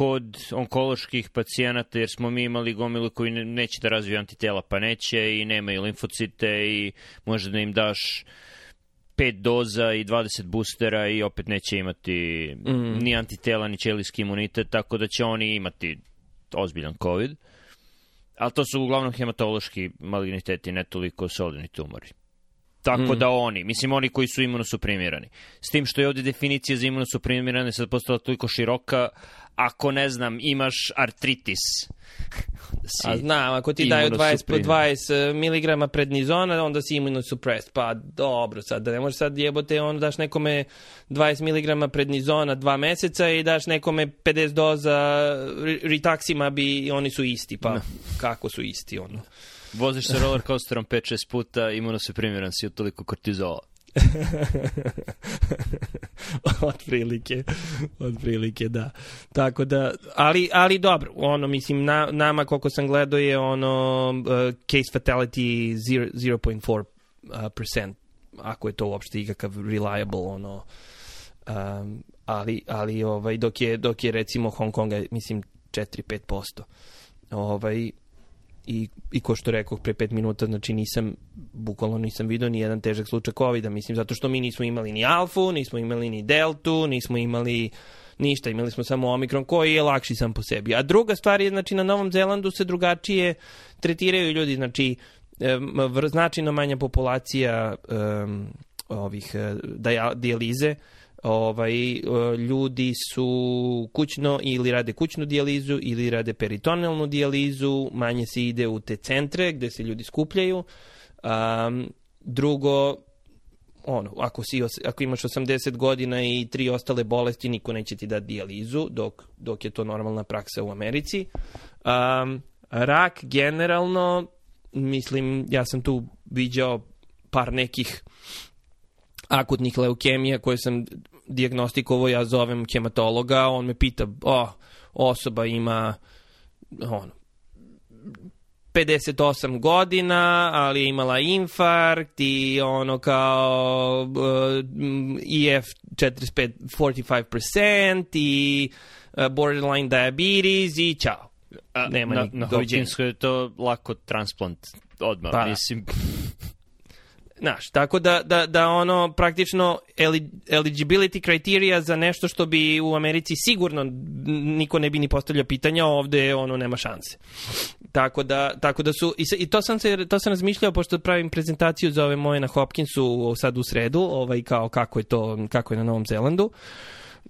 kod onkoloških pacijenata, jer smo mi imali gomilu koji neće da razviju antitela, pa neće i nemaju limfocite i može da im daš pet doza i 20 boostera i opet neće imati mm. ni antitela, ni ćelijski imunitet, tako da će oni imati ozbiljan COVID. Ali to su uglavnom hematološki maligniteti, ne toliko solidni tumori. Tako mm. da oni, mislim oni koji su imunosuprimirani. S tim što je ovde definicija za imunosuprimirane sad postala toliko široka, ako ne znam, imaš artritis. si A znam, ako ti daju 20 po 20 mg prednizona, onda si imunosupres. Pa dobro, sad da ne možeš sad jebote, onda daš nekome 20 mg prednizona dva meseca i daš nekome 50 doza ritaxima bi oni su isti. Pa no. kako su isti ono? Voziš se roller coasterom 5-6 puta, imunosuprimiran si od toliko kortizola. otprilike, otprilike, da. Tako da, ali, ali dobro, ono, mislim, na, nama koliko sam gledao je ono uh, case fatality 0.4% uh, ako je to uopšte ikakav reliable, ono, um, ali, ali ovaj, dok je, dok je recimo Hong Konga, mislim, 4-5%. Ovaj, i, i ko što rekao pre pet minuta, znači nisam, bukvalno nisam vidio ni jedan težak slučaj covid mislim, zato što mi nismo imali ni alfu, nismo imali ni deltu, nismo imali ništa, imali smo samo omikron koji je lakši sam po sebi. A druga stvar je, znači, na Novom Zelandu se drugačije tretiraju ljudi, znači, značajno manja populacija um, ovih uh, dijalize, ovaj, e, ljudi su kućno ili rade kućnu dijalizu ili rade peritonelnu dijalizu, manje se ide u te centre gde se ljudi skupljaju. Um, drugo, ono, ako, si, ako imaš 80 godina i tri ostale bolesti, niko neće ti dati dijalizu, dok, dok je to normalna praksa u Americi. Um, rak generalno, mislim, ja sam tu viđao par nekih akutnih leukemija koje sam diagnostikovo, ja zovem hematologa, on me pita, o, osoba ima ono, 58 godina, ali je imala infarkt i ono kao uh, EF 45, 45% i uh, borderline diabetes i čao. Nema na, na Hopkinsu je to lako transplant odmah, pa, mislim. Znaš, tako da, da, da ono praktično eligibility criteria za nešto što bi u Americi sigurno niko ne bi ni postavljao pitanja, ovde ono nema šanse. Tako da, tako da su, i, i to sam se, to sam razmišljao pošto pravim prezentaciju za ove moje na Hopkinsu sad u sredu, ovaj, kao kako je to, kako je na Novom Zelandu.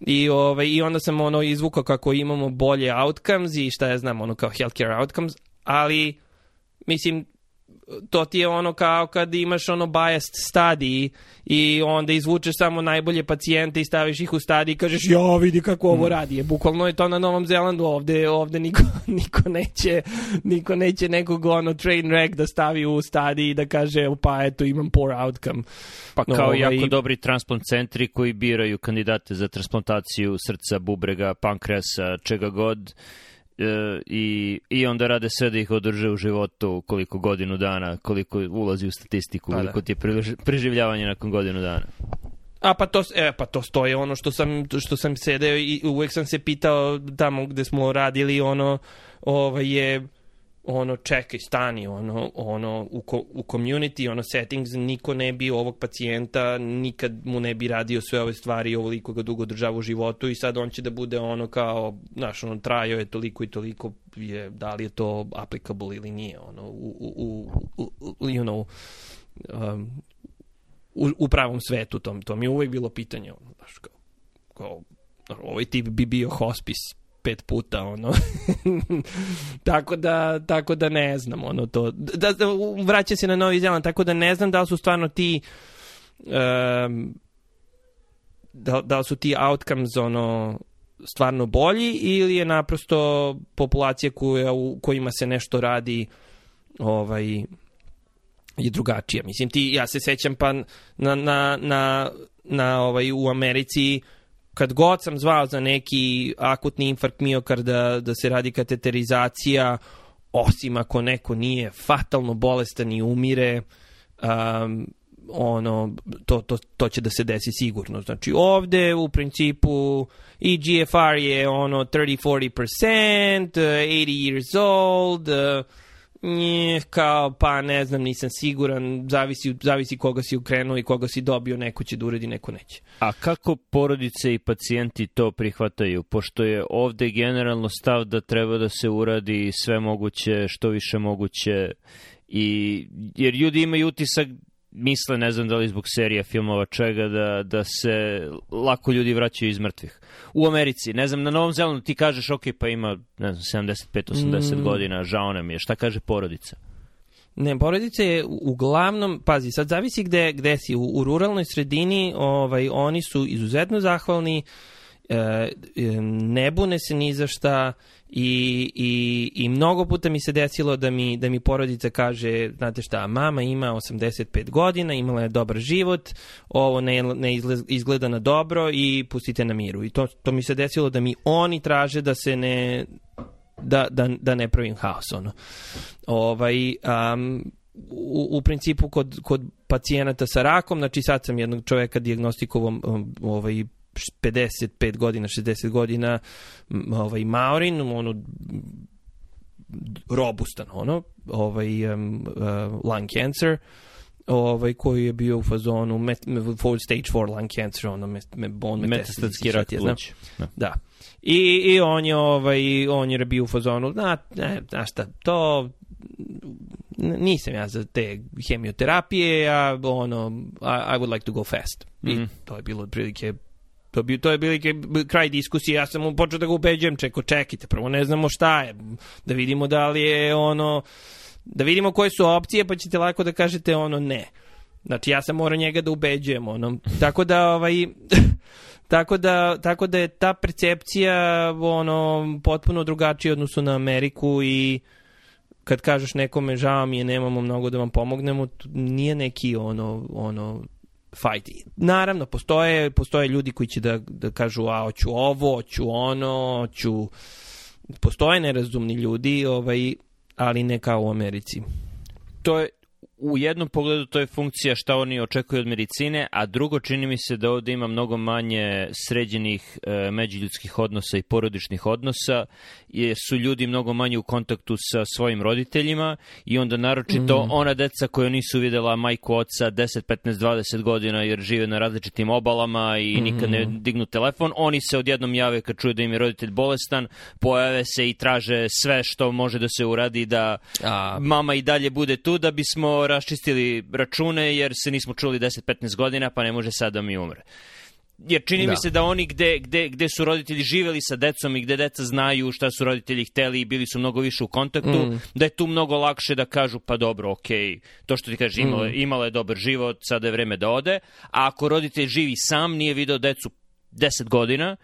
I, ovaj, I onda sam ono izvukao kako imamo bolje outcomes i šta ja znam, ono kao healthcare outcomes, ali mislim, to ti je ono kao kad imaš ono biased study i onda izvučeš samo najbolje pacijente i staviš ih u study i kažeš ja vidi kako ovo mm. radi. Je, bukvalno je to na Novom Zelandu ovde, ovde niko, niko neće niko neće nekog ono train wreck da stavi u study i da kaže pa eto imam poor outcome. Pa kao no, ovaj, jako dobri transplant centri koji biraju kandidate za transplantaciju srca, bubrega, pankreasa, čega god i, i onda rade sve da ih održe u životu koliko godinu dana, koliko ulazi u statistiku, pa koliko da. ti je preživljavanje nakon godinu dana. A pa to, e, pa to stoje ono što sam, što sam sedeo i uvek sam se pitao tamo gde smo radili ono, ovaj je ono čekaj stani ono ono u ko, u community ono settings niko ne bi ovog pacijenta nikad mu ne bi radio sve ove stvari ovoliko ga dugo država u životu i sad on će da bude ono kao znaš ono trajao je toliko i toliko je da li je to applicable ili nije ono u, u, u, u you know um, u, u pravom svetu tom to mi je uvek bilo pitanje ono znaš kao, kao ovaj tip bi bio hospice pet puta ono tako da tako da ne znam ono to da, da vraća se na Novi Zeland tako da ne znam da li su stvarno ti um, da, da li su ti outcomes ono stvarno bolji ili je naprosto populacija koja, u kojima se nešto radi ovaj je drugačija. Mislim ti ja se sećam pa na na na na ovaj u Americi kad god sam zvao za neki akutni infarkt miokarda da se radi kateterizacija, osim ako neko nije fatalno bolestan i umire, um, ono, to, to, to će da se desi sigurno. Znači ovde u principu i GFR je ono 30-40%, 80 years old, uh, Nje, kao, pa ne znam, nisam siguran, zavisi, zavisi koga si ukrenuo i koga si dobio, neko će da uredi, neko neće. A kako porodice i pacijenti to prihvataju? Pošto je ovde generalno stav da treba da se uradi sve moguće, što više moguće, i, jer ljudi imaju utisak misle, ne znam da li zbog serija, filmova, čega, da, da se lako ljudi vraćaju iz mrtvih. U Americi, ne znam, na Novom Zelandu ti kažeš, ok, pa ima, ne znam, 75-80 mm. godina, žao nam je, šta kaže porodica? Ne, porodica je uglavnom, pazi, sad zavisi gde, gde si, u, u ruralnoj sredini, ovaj, oni su izuzetno zahvalni, e, ne bune se ni za šta, I, i, I mnogo puta mi se desilo da mi, da mi porodica kaže, znate šta, mama ima 85 godina, imala je dobar život, ovo ne, ne izgleda na dobro i pustite na miru. I to, to mi se desilo da mi oni traže da se ne, da, da, da ne pravim haos. Ono. Ovaj, um, u, u principu kod, kod pacijenata sa rakom, znači sad sam jednog čoveka diagnostikovom um, ovaj, 55 godina, 60 godina ovaj Maorin, ono robustan ono, ovaj um, uh, lung cancer ovaj koji je bio u fazonu met, full stage 4 lung cancer ono met, met, bon metastatski rak pluća. Da. da. I, I on je ovaj on je bio u fazonu na, ne, na šta, to nisam ja za te hemioterapije, a ono I, I would like to go fast. Mm -hmm. I mhm. to je bilo otprilike To, bi, to je bilo kraj diskusije, ja sam počeo da ga ubeđujem, čeko, čekajte, prvo ne znamo šta je, da vidimo da li je ono, da vidimo koje su opcije, pa ćete lako da kažete ono ne. Znači, ja sam morao njega da ubeđujem, ono, tako da, ovaj, tako da, tako da je ta percepcija, ono, potpuno drugačija odnosu na Ameriku i kad kažeš nekome žao mi je, nemamo mnogo da vam pomognemo, nije neki ono, ono, fight. Naravno, postoje, postoje ljudi koji će da, da kažu, a, hoću ovo, hoću ono, hoću... Postoje nerazumni ljudi, ovaj, ali ne kao u Americi. To je u jednom pogledu to je funkcija šta oni očekuju od medicine, a drugo čini mi se da ovde ima mnogo manje sređenih e, međuljudskih odnosa i porodičnih odnosa, jer su ljudi mnogo manje u kontaktu sa svojim roditeljima i onda naročito mm. ona deca koja nisu videla majku oca 10, 15, 20 godina jer žive na različitim obalama i mm. nikad ne dignu telefon, oni se odjednom jave kad čuju da im je roditelj bolestan, pojave se i traže sve što može da se uradi da a... mama i dalje bude tu da bismo raščistili račune jer se nismo čuli 10-15 godina, pa ne može sad da mi umre. Jer čini da. mi se da oni gde, gde, gde su roditelji živeli sa decom i gde deca znaju šta su roditelji hteli i bili su mnogo više u kontaktu, mm. da je tu mnogo lakše da kažu pa dobro, ok, to što ti kaže imala, mm. imala je dobar život, sada je vreme da ode, a ako roditelj živi sam, nije video decu 10 godina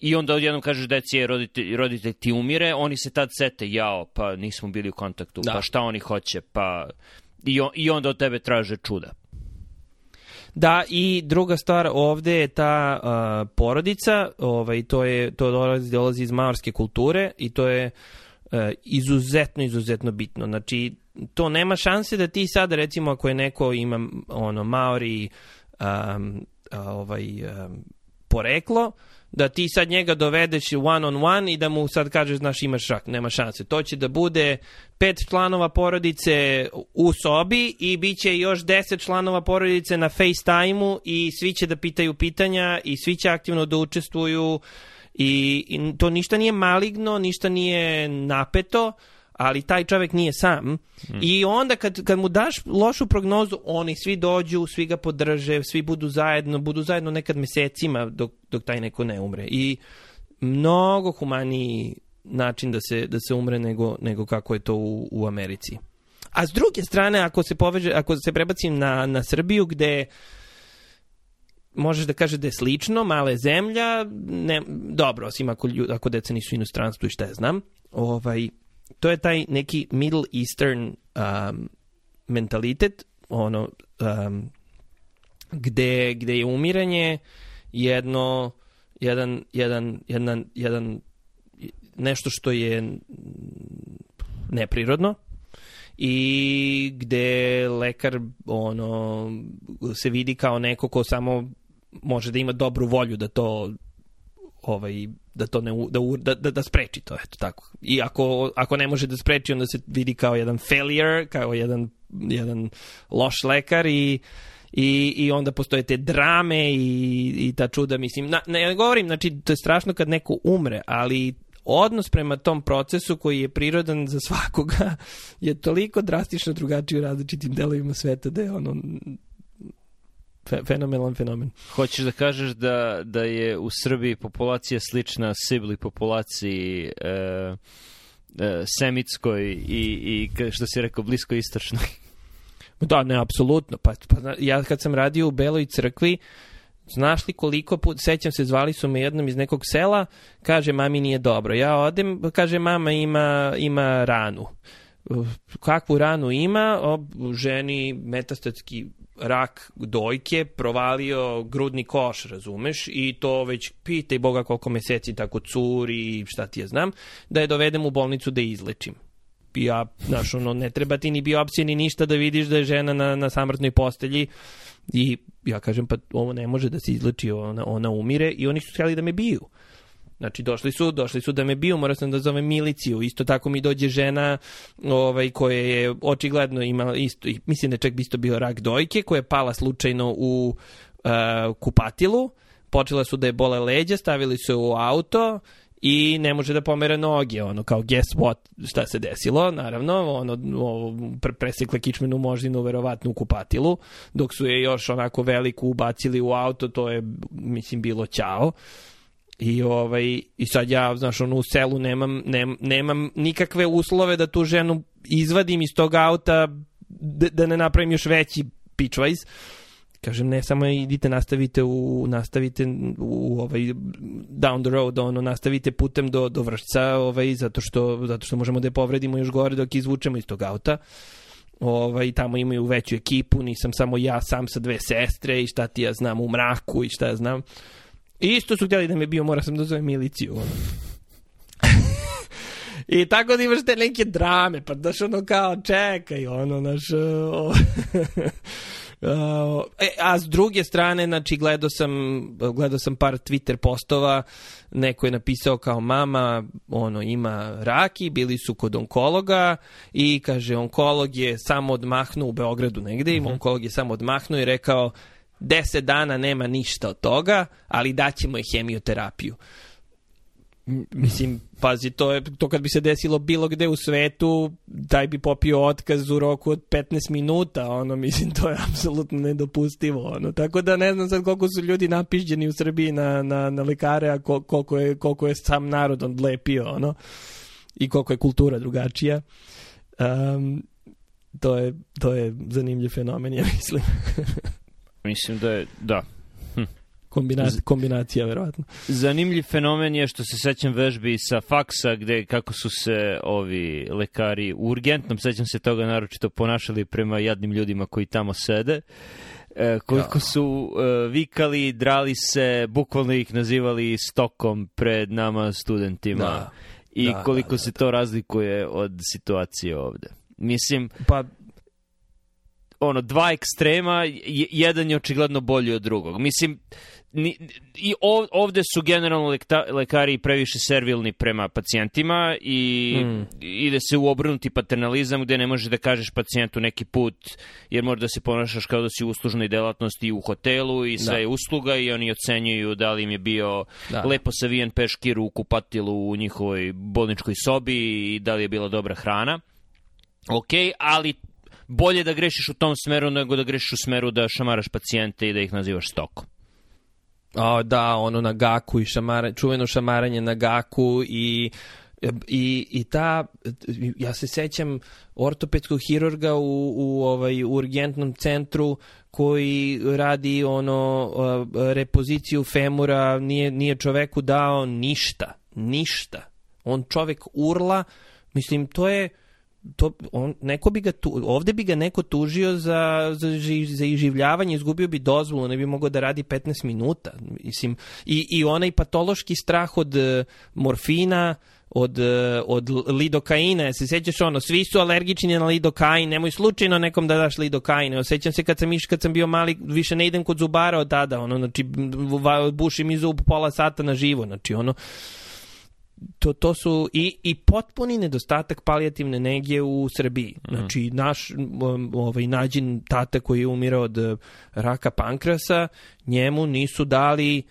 i onda odjednom kažeš deci je roditelj, roditelj ti umire, oni se tad sete, jao, pa nismo bili u kontaktu, da. pa šta oni hoće, pa I, on, I onda od tebe traže čuda. Da, i druga stvar ovde je ta uh, porodica, ovaj, to, je, to dolazi, dolazi iz maorske kulture i to je uh, izuzetno, izuzetno bitno. Znači, to nema šanse da ti sad, recimo, ako je neko ima ono, maori um, ovaj, um, poreklo, da ti sad njega dovedeš one on one i da mu sad kažeš, znaš, imaš rak, nema šanse. To će da bude pet članova porodice u sobi i bit će još deset članova porodice na FaceTime-u i svi će da pitaju pitanja i svi će aktivno da učestvuju i, i to ništa nije maligno, ništa nije napeto, ali taj čovek nije sam. Mm. I onda kad, kad mu daš lošu prognozu, oni svi dođu, svi ga podrže, svi budu zajedno, budu zajedno nekad mesecima dok, dok taj neko ne umre. I mnogo humaniji način da se, da se umre nego, nego kako je to u, u Americi. A s druge strane, ako se, poveže, ako se prebacim na, na Srbiju, gde možeš da kaže da je slično, male zemlja, ne, dobro, osim ako, ako deca nisu inostranstvu i šta ja znam, ovaj, to je taj neki Middle Eastern um, mentalitet, ono, um, gde, gde je umiranje jedno, jedan, jedan, jedan, jedan, nešto što je neprirodno i gde lekar ono se vidi kao neko ko samo može da ima dobru volju da to ovaj da to ne da, da, da, da spreči to eto tako. I ako ako ne može da spreči onda se vidi kao jedan failure kao jedan jedan loš lekar i i, i onda postoje te drame i, i ta čuda, mislim, na, ne govorim, znači, to je strašno kad neko umre, ali odnos prema tom procesu koji je prirodan za svakoga je toliko drastično drugačiji u različitim delovima sveta da je ono fenomenalan fenomen. Hoćeš da kažeš da, da je u Srbiji populacija slična Sibli populaciji e, e, semitskoj i, i što si rekao blisko istočnoj? Da, ne, apsolutno. Pa, pa, ja kad sam radio u Beloj crkvi, znaš li koliko put, sećam se, zvali su me jednom iz nekog sela, kaže, mami nije dobro. Ja odem, kaže, mama ima, ima ranu. Kakvu ranu ima? O, ženi metastatski rak dojke, provalio grudni koš, razumeš, i to već pitaj Boga koliko meseci tako curi i šta ti ja znam, da je dovedem u bolnicu da izlečim. Ja, znaš, ono, ne treba ti ni biopsije ni ništa da vidiš da je žena na, na samrtnoj postelji. I ja kažem, pa ovo ne može da se izleči, ona, ona umire i oni su htjeli da me biju. Znači, došli su, došli su da me biju, morao sam da zovem miliciju. Isto tako mi dođe žena ovaj, koja je očigledno imala isto, mislim da čak bi isto bio rak dojke, koja je pala slučajno u uh, kupatilu. Počela su da je bole leđa, stavili su u auto, i ne može da pomere noge, ono, kao guess what, šta se desilo, naravno, ono, pre presekle kičmenu moždinu, verovatno u kupatilu, dok su je još onako veliku ubacili u auto, to je, mislim, bilo ćao. I, ovaj, I sad ja, znaš, ono, u selu nemam, nemam, nemam nikakve uslove da tu ženu izvadim iz tog auta da, da ne napravim još veći pitchwise kažem ne samo idite nastavite u nastavite u ovaj down the road ono nastavite putem do do Vršca ovaj zato što zato što možemo da je povredimo još gore dok izvučemo iz tog auta ovaj, tamo imaju veću ekipu, nisam samo ja sam sa dve sestre i šta ti ja znam u mraku i šta ja znam. I isto su htjeli da me bio, mora sam da zovem miliciju. Ono. I tako da imaš te neke drame, pa daš ono kao čekaj, ono, naš... Uh, Uh, e, a s druge strane, znači, gledao sam, gledao sam par Twitter postova, neko je napisao kao mama, ono, ima raki, bili su kod onkologa i kaže, onkolog je samo odmahnuo u Beogradu negde, mm -hmm. onkolog je samo odmahnuo i rekao, deset dana nema ništa od toga, ali daćemo je hemioterapiju. Mislim, pazi, to je to kad bi se desilo bilo gde u svetu, taj bi popio otkaz u roku od 15 minuta, ono, mislim, to je apsolutno nedopustivo, ono. Tako da ne znam sad koliko su ljudi napišđeni u Srbiji na, na, na lekare, a koliko je, koliko je sam narod odlepio, ono, i koliko je kultura drugačija. Um, to je, to je zanimljiv fenomen, ja mislim. mislim da je, da, Kombinacija, kombinacija verovatno. Zanimljiv fenomen je što se sećam vežbi sa faksa gde kako su se ovi lekari u urgentnom, sećam se toga naročito ponašali prema jadnim ljudima koji tamo sede. E, koliko su e, vikali, drali se, bukvalno ih nazivali stokom pred nama studentima. Da. I da, koliko da, da, se to razlikuje od situacije ovde. Mislim, pa ono dva ekstrema, jedan je očigledno bolji od drugog. Mislim ni, i ovde su generalno lekta, lekari previše servilni prema pacijentima i mm. ide se u obrnuti paternalizam gde ne možeš da kažeš pacijentu neki put jer možda se ponašaš kao da si u uslužnoj delatnosti u hotelu i sve da. je usluga i oni ocenjuju da li im je bio da. lepo savijen peškir u kupatilu u njihovoj bolničkoj sobi i da li je bila dobra hrana. Ok, ali bolje da grešiš u tom smeru nego da grešiš u smeru da šamaraš pacijente i da ih nazivaš stokom. O, da, ono na gaku i šamara, čuveno šamaranje na gaku i i, i ta, ja se sećam ortopedskog hirurga u, u ovaj urgentnom centru koji radi ono repoziciju femura, nije, nije čoveku dao ništa, ništa. On čovek urla, mislim, to je, to, on, neko bi ga tu, ovde bi ga neko tužio za, za, za iživljavanje, izgubio bi dozvolu, ne bi mogao da radi 15 minuta. Mislim, i, I onaj patološki strah od uh, morfina, od, e, od lidokaina, se sećaš ono, svi su alergični na lidokain, nemoj slučajno nekom da daš lidokain, osjećam se kad sam iš, kad sam bio mali, više ne idem kod zubara od tada, ono, znači, bušim i zub pola sata na živo, znači, ono, to, to su i, i potpuni nedostatak palijativne negije u Srbiji. Mhm. Znači, naš ovaj, nađen tata koji je umirao od eh, raka pankrasa, njemu nisu dali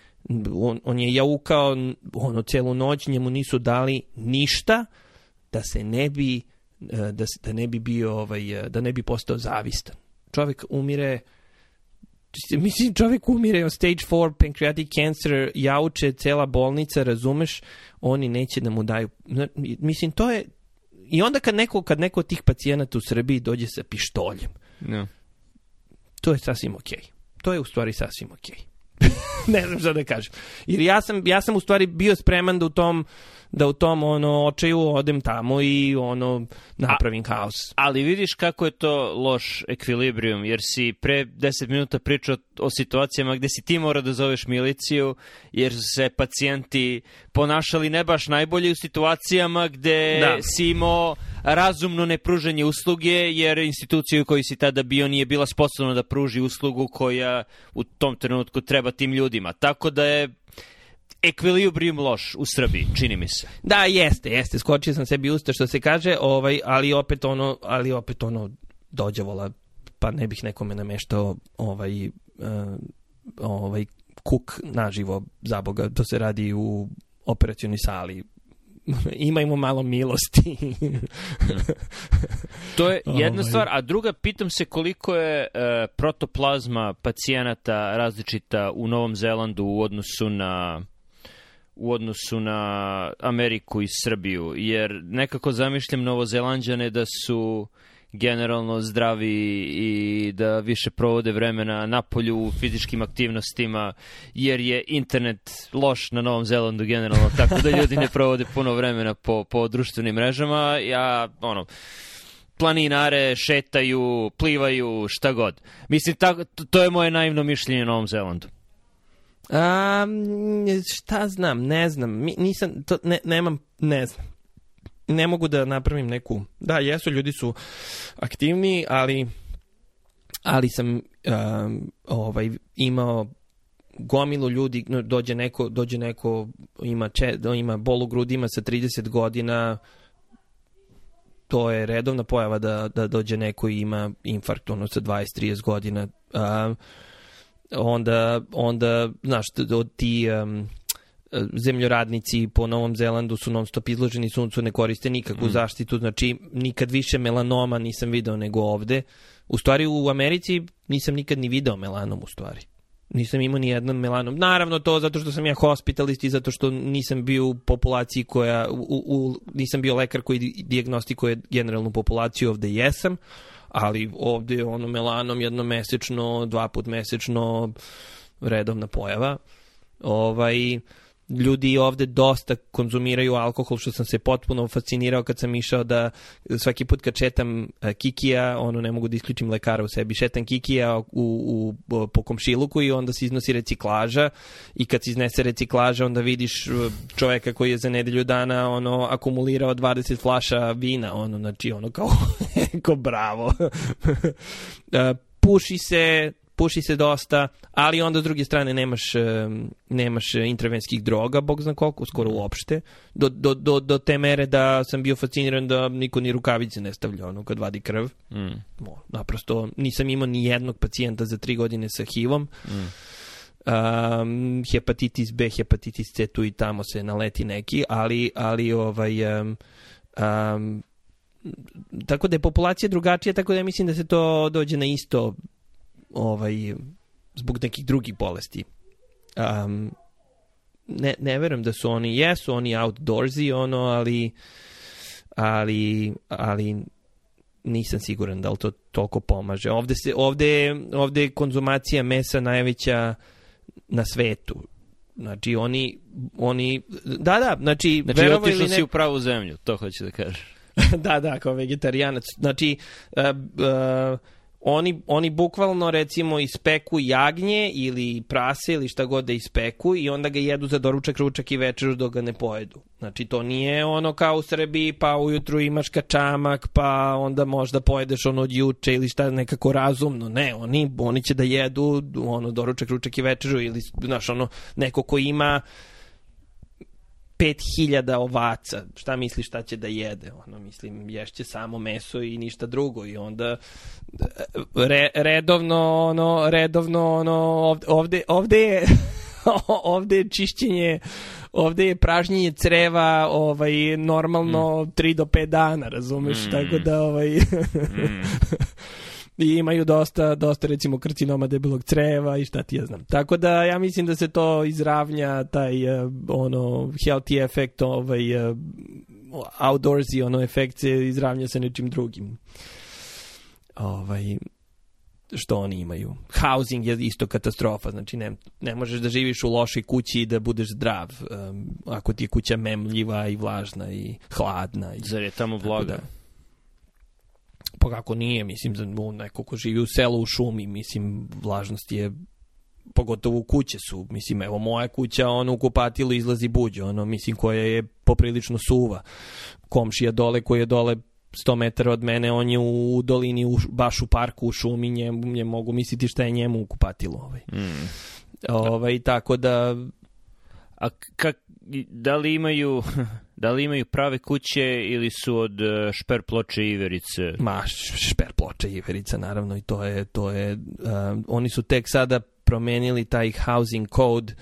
on, on je jaukao ono celu noć, njemu nisu dali ništa da se ne bi eh, da, da ne bi bio ovaj, eh, da ne bi postao zavistan. Čovjek umire mislim čovjek umire od stage 4 pancreatic cancer, jauče cela bolnica, razumeš, oni neće da mu daju. Mislim, to je... I onda kad neko, kad neko od tih pacijenata u Srbiji dođe sa pištoljem, no. to je sasvim okej. Okay. To je u stvari sasvim okej. Okay. ne znam šta da kažem. Jer ja sam, ja sam u stvari bio spreman da u tom da u tom ono očaju odem tamo i ono napravim A, haos. Ali vidiš kako je to loš ekvilibrijum, jer si pre 10 minuta pričao o situacijama gde si ti mora da zoveš miliciju, jer su se pacijenti ponašali ne baš najbolje u situacijama gde da. si imao razumno nepruženje usluge, jer institucija u kojoj si tada bio nije bila sposobna da pruži uslugu koja u tom trenutku treba tim ljudima. Tako da je ekvilibrium loš u Srbiji, čini mi se. Da, jeste, jeste. Skočio sam sebi usta što se kaže, ovaj, ali opet ono, ali opet ono dođavola, pa ne bih nekome nameštao ovaj, uh, ovaj kuk naživo za Boga. To se radi u operacionoj sali imajmo malo milosti. to je jedna ovaj. stvar, a druga, pitam se koliko je e, protoplazma pacijenata različita u Novom Zelandu u odnosu na u odnosu na Ameriku i Srbiju, jer nekako zamišljam Novozelanđane da su generalno zdravi i da više provode vremena na polju u fizičkim aktivnostima, jer je internet loš na Novom Zelandu generalno, tako da ljudi ne provode puno vremena po, po društvenim mrežama. Ja, ono, planinare, šetaju, plivaju, šta god. Mislim, tako, to je moje naivno mišljenje na Novom Zelandu. Um, šta znam, ne znam. Nisam, to, ne, nemam, ne znam. Ne mogu da napravim neku... Da, jesu, ljudi su aktivni, ali ali sam um, ovaj imao gomilu ljudi, dođe neko, dođe neko ima, če, ima bolu grudima sa 30 godina, to je redovna pojava da, da dođe neko i ima infarkt ono sa 20-30 godina. Uh, onda, onda znaš, ti um, zemljoradnici po Novom Zelandu su non stop izloženi suncu, ne koriste nikakvu mm. zaštitu, znači nikad više melanoma nisam video nego ovde. U stvari u Americi nisam nikad ni video melanom u stvari. Nisam imao ni jedan melanom. Naravno to zato što sam ja hospitalist i zato što nisam bio u populaciji koja, u, u, nisam bio lekar koji diagnostikuje generalnu populaciju, ovde jesam ali ovde ono melanom jednomesečno, dva put mesečno redovna pojava. Ovaj, ljudi ovde dosta konzumiraju alkohol, što sam se potpuno fascinirao kad sam išao da svaki put kad četam e, kikija, ono ne mogu da isključim lekara u sebi, šetam kikija u, u, po komšiluku i onda se iznosi reciklaža i kad se iznese reciklaža onda vidiš e, čoveka koji je za nedelju dana ono akumulirao 20 flaša vina, ono znači ono kao, kao bravo. E, puši se, puši se dosta, ali onda s druge strane nemaš, nemaš intervenskih droga, bog zna koliko, skoro mhm. uopšte, do, do, do, do te mere da sam bio fasciniran da niko ni rukavice ne stavlja ono kad vadi krv. Mm. naprosto nisam imao ni jednog pacijenta za tri godine sa HIV-om. Mm. Um, hepatitis B, hepatitis C tu i tamo se naleti neki, ali, ali ovaj, um, um, tako da je populacija drugačija, tako da ja mislim da se to dođe na isto ovaj, zbog nekih drugih bolesti. Um, ne, ne verujem da su oni, jesu oni outdoorsy, ono, ali, ali, ali nisam siguran da li to toliko pomaže. Ovde, se, ovde, ovde je konzumacija mesa najveća na svetu. Znači, oni, oni, da, da, znači, znači verovo ili ne... si u pravu zemlju, to hoću da kažem. da, da, kao vegetarijanac. Znači, uh, uh, oni, oni bukvalno recimo ispeku jagnje ili prase ili šta god da ispeku i onda ga jedu za doručak, ručak i večeru dok ga ne pojedu. Znači to nije ono kao u Srbiji pa ujutru imaš kačamak pa onda možda pojedeš ono od juče ili šta nekako razumno. Ne, oni, oni će da jedu ono doručak, ručak i večeru ili znaš ono neko ko ima 5000 ovaca, šta misliš šta će da jede? Ono, mislim, ješće samo meso i ništa drugo i onda re, redovno, ono, redovno, ono, ovde, ovde je ovde je čišćenje ovde je pražnjenje creva ovaj normalno mm. 3 do 5 dana, razumeš? Mm. Tako da ovaj mm. i imaju dosta, dosta recimo karcinoma debelog creva i šta ti ja znam. Tako da ja mislim da se to izravnja taj uh, ono healthy efekt ovaj uh, outdoorsy ono efekt se izravnja sa nečim drugim. Ovaj što oni imaju. Housing je isto katastrofa, znači ne, ne možeš da živiš u lošoj kući i da budeš zdrav, um, ako ti je kuća memljiva i vlažna i hladna. I, Zar je tamo vlaga? Da, Pa kako nije, mislim, za neko ko živi u selu u šumi, mislim, vlažnost je pogotovo u kuće su, mislim, evo moja kuća, ono u kupatilu izlazi buđe, ono, mislim, koja je poprilično suva. Komšija dole koji je dole 100 metara od mene, on je u dolini, u, baš u parku, u šumi, nje, nje mogu misliti šta je njemu u kupatilu. Ovaj. Mm. Ovaj, tako da... A kak, da li imaju da li imaju prave kuće ili su od e, šper ploče iverice? Ma, šper ploče iverice, naravno, i to je, to je, uh, oni su tek sada promenili taj housing code,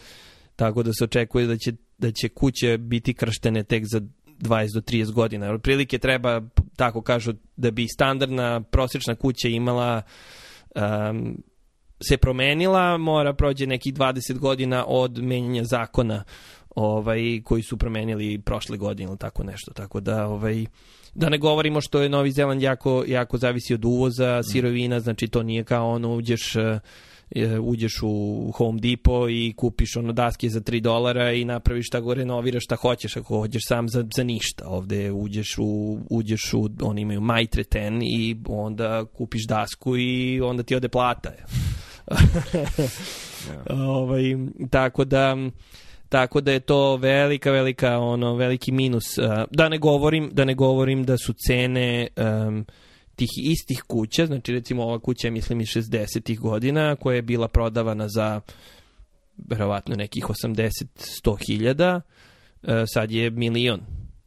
tako da se očekuje da će, da će kuće biti krštene tek za 20 do 30 godina. Prilike treba, tako kažu, da bi standardna prosječna kuća imala um, se promenila, mora prođe nekih 20 godina od menjanja zakona ovaj, koji su promenili prošle godine ili tako nešto. Tako da, ovaj, da ne govorimo što je Novi Zeland jako, jako zavisi od uvoza mm. sirovina, znači to nije kao ono uđeš uh, uđeš u Home Depot i kupiš ono daske za 3 dolara i napraviš šta go renoviraš šta hoćeš ako hoćeš sam za, za ništa. Ovde uđeš u, uđeš u, oni imaju Maitre 10 i onda kupiš dasku i onda ti ode plata. yeah. ovaj, tako da Tako da je to velika, velika, ono, veliki minus. Da ne govorim, da ne govorim da su cene um, tih istih kuća, znači recimo ova kuća mislim iz 60-ih godina koja je bila prodavana za verovatno nekih 80-100 hiljada, sad je milion.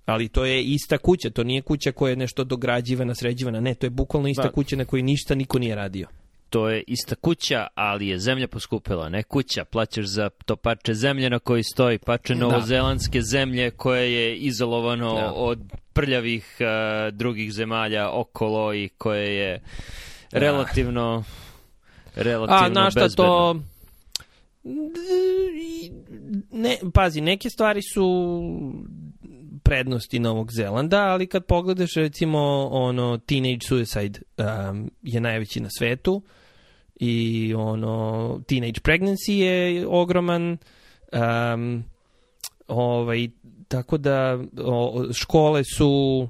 Ali to je ista kuća, to nije kuća koja je nešto dograđivana, sređivana, ne, to je bukvalno ista da. kuća na kojoj ništa niko nije radio to je ista kuća, ali je zemlja poskupila, ne kuća, plaćaš za to parče zemlje na koji stoji, parče da. novozelandske da. zemlje koje je izolovano da. od prljavih uh, drugih zemalja okolo i koje je da. relativno relativno A, na šta to ne, pazi, neke stvari su prednosti Novog Zelanda, ali kad pogledaš recimo ono Teenage Suicide um, je najveći na svetu, i ono teenage pregnancy je ogroman um, ovaj tako da o, škole su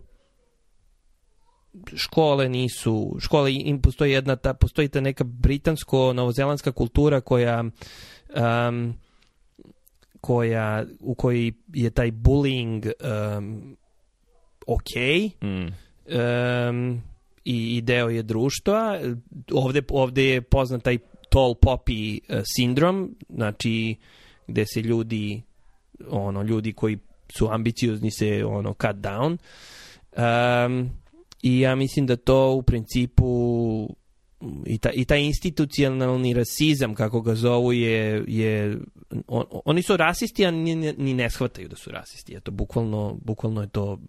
škole nisu škole im postoji jedna ta postoji ta neka britansko novozelandska kultura koja um, koja u kojoj je taj bullying um, ok mm. um, i, i deo je društva. Ovde, ovde je poznat taj tall poppy uh, sindrom, znači gde se ljudi ono ljudi koji su ambiciozni se ono cut down. Um, I ja mislim da to u principu i, ta, i taj institucionalni rasizam, kako ga zovu, je, je on, oni su rasisti, a ni, ni ne shvataju da su rasisti. Eto, bukvalno, bukvalno je to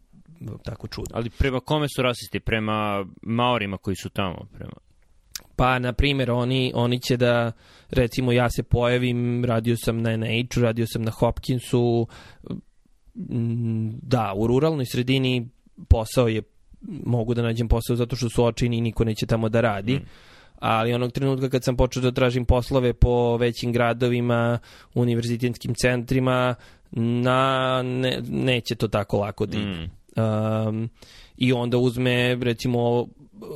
tako čudno. Ali prema kome su rasisti? Prema Maorima koji su tamo? Prema... Pa, na primjer, oni, oni će da, recimo, ja se pojavim, radio sam na NH, radio sam na Hopkinsu, mm, da, u ruralnoj sredini posao je, mogu da nađem posao zato što su očini i niko neće tamo da radi. Mm ali onog trenutka kad sam počeo da tražim poslove po većim gradovima, univerzitetskim centrima, na, ne, neće to tako lako da ide. Mm. Um, I onda uzme, recimo,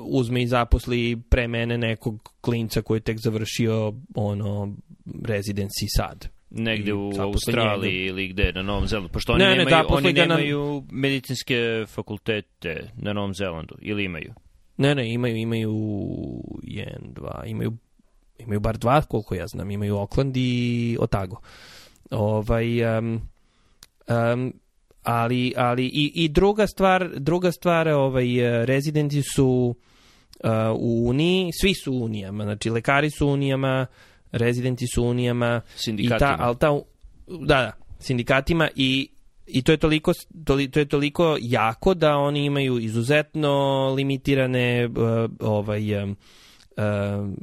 uzme i zaposli pre mene nekog klinca koji je tek završio ono residency sad. Negde u Australiji njega. ili gde, na Novom Zelandu. Pošto oni Ne, ne, nemaju, zaposli oni na- nemaju medicinske fakultete na Novom Zelandu. Ili imaju? Ne, ne, imaju, imaju jedan, dva, imaju, imaju bar dva, koliko ja znam, imaju Oakland i Otago. Ovaj, um, um, ali, ali i, i druga stvar, druga stvar, ovaj, eh, rezidenti su uh, u Uniji, svi su u Unijama, znači lekari su u Unijama, rezidenti su u Unijama, i Sindikatima. ta, ali ta, da, da, sindikatima i I to je toliko toli, to je toliko jako da oni imaju izuzetno limitirane uh, ovaj um, uh,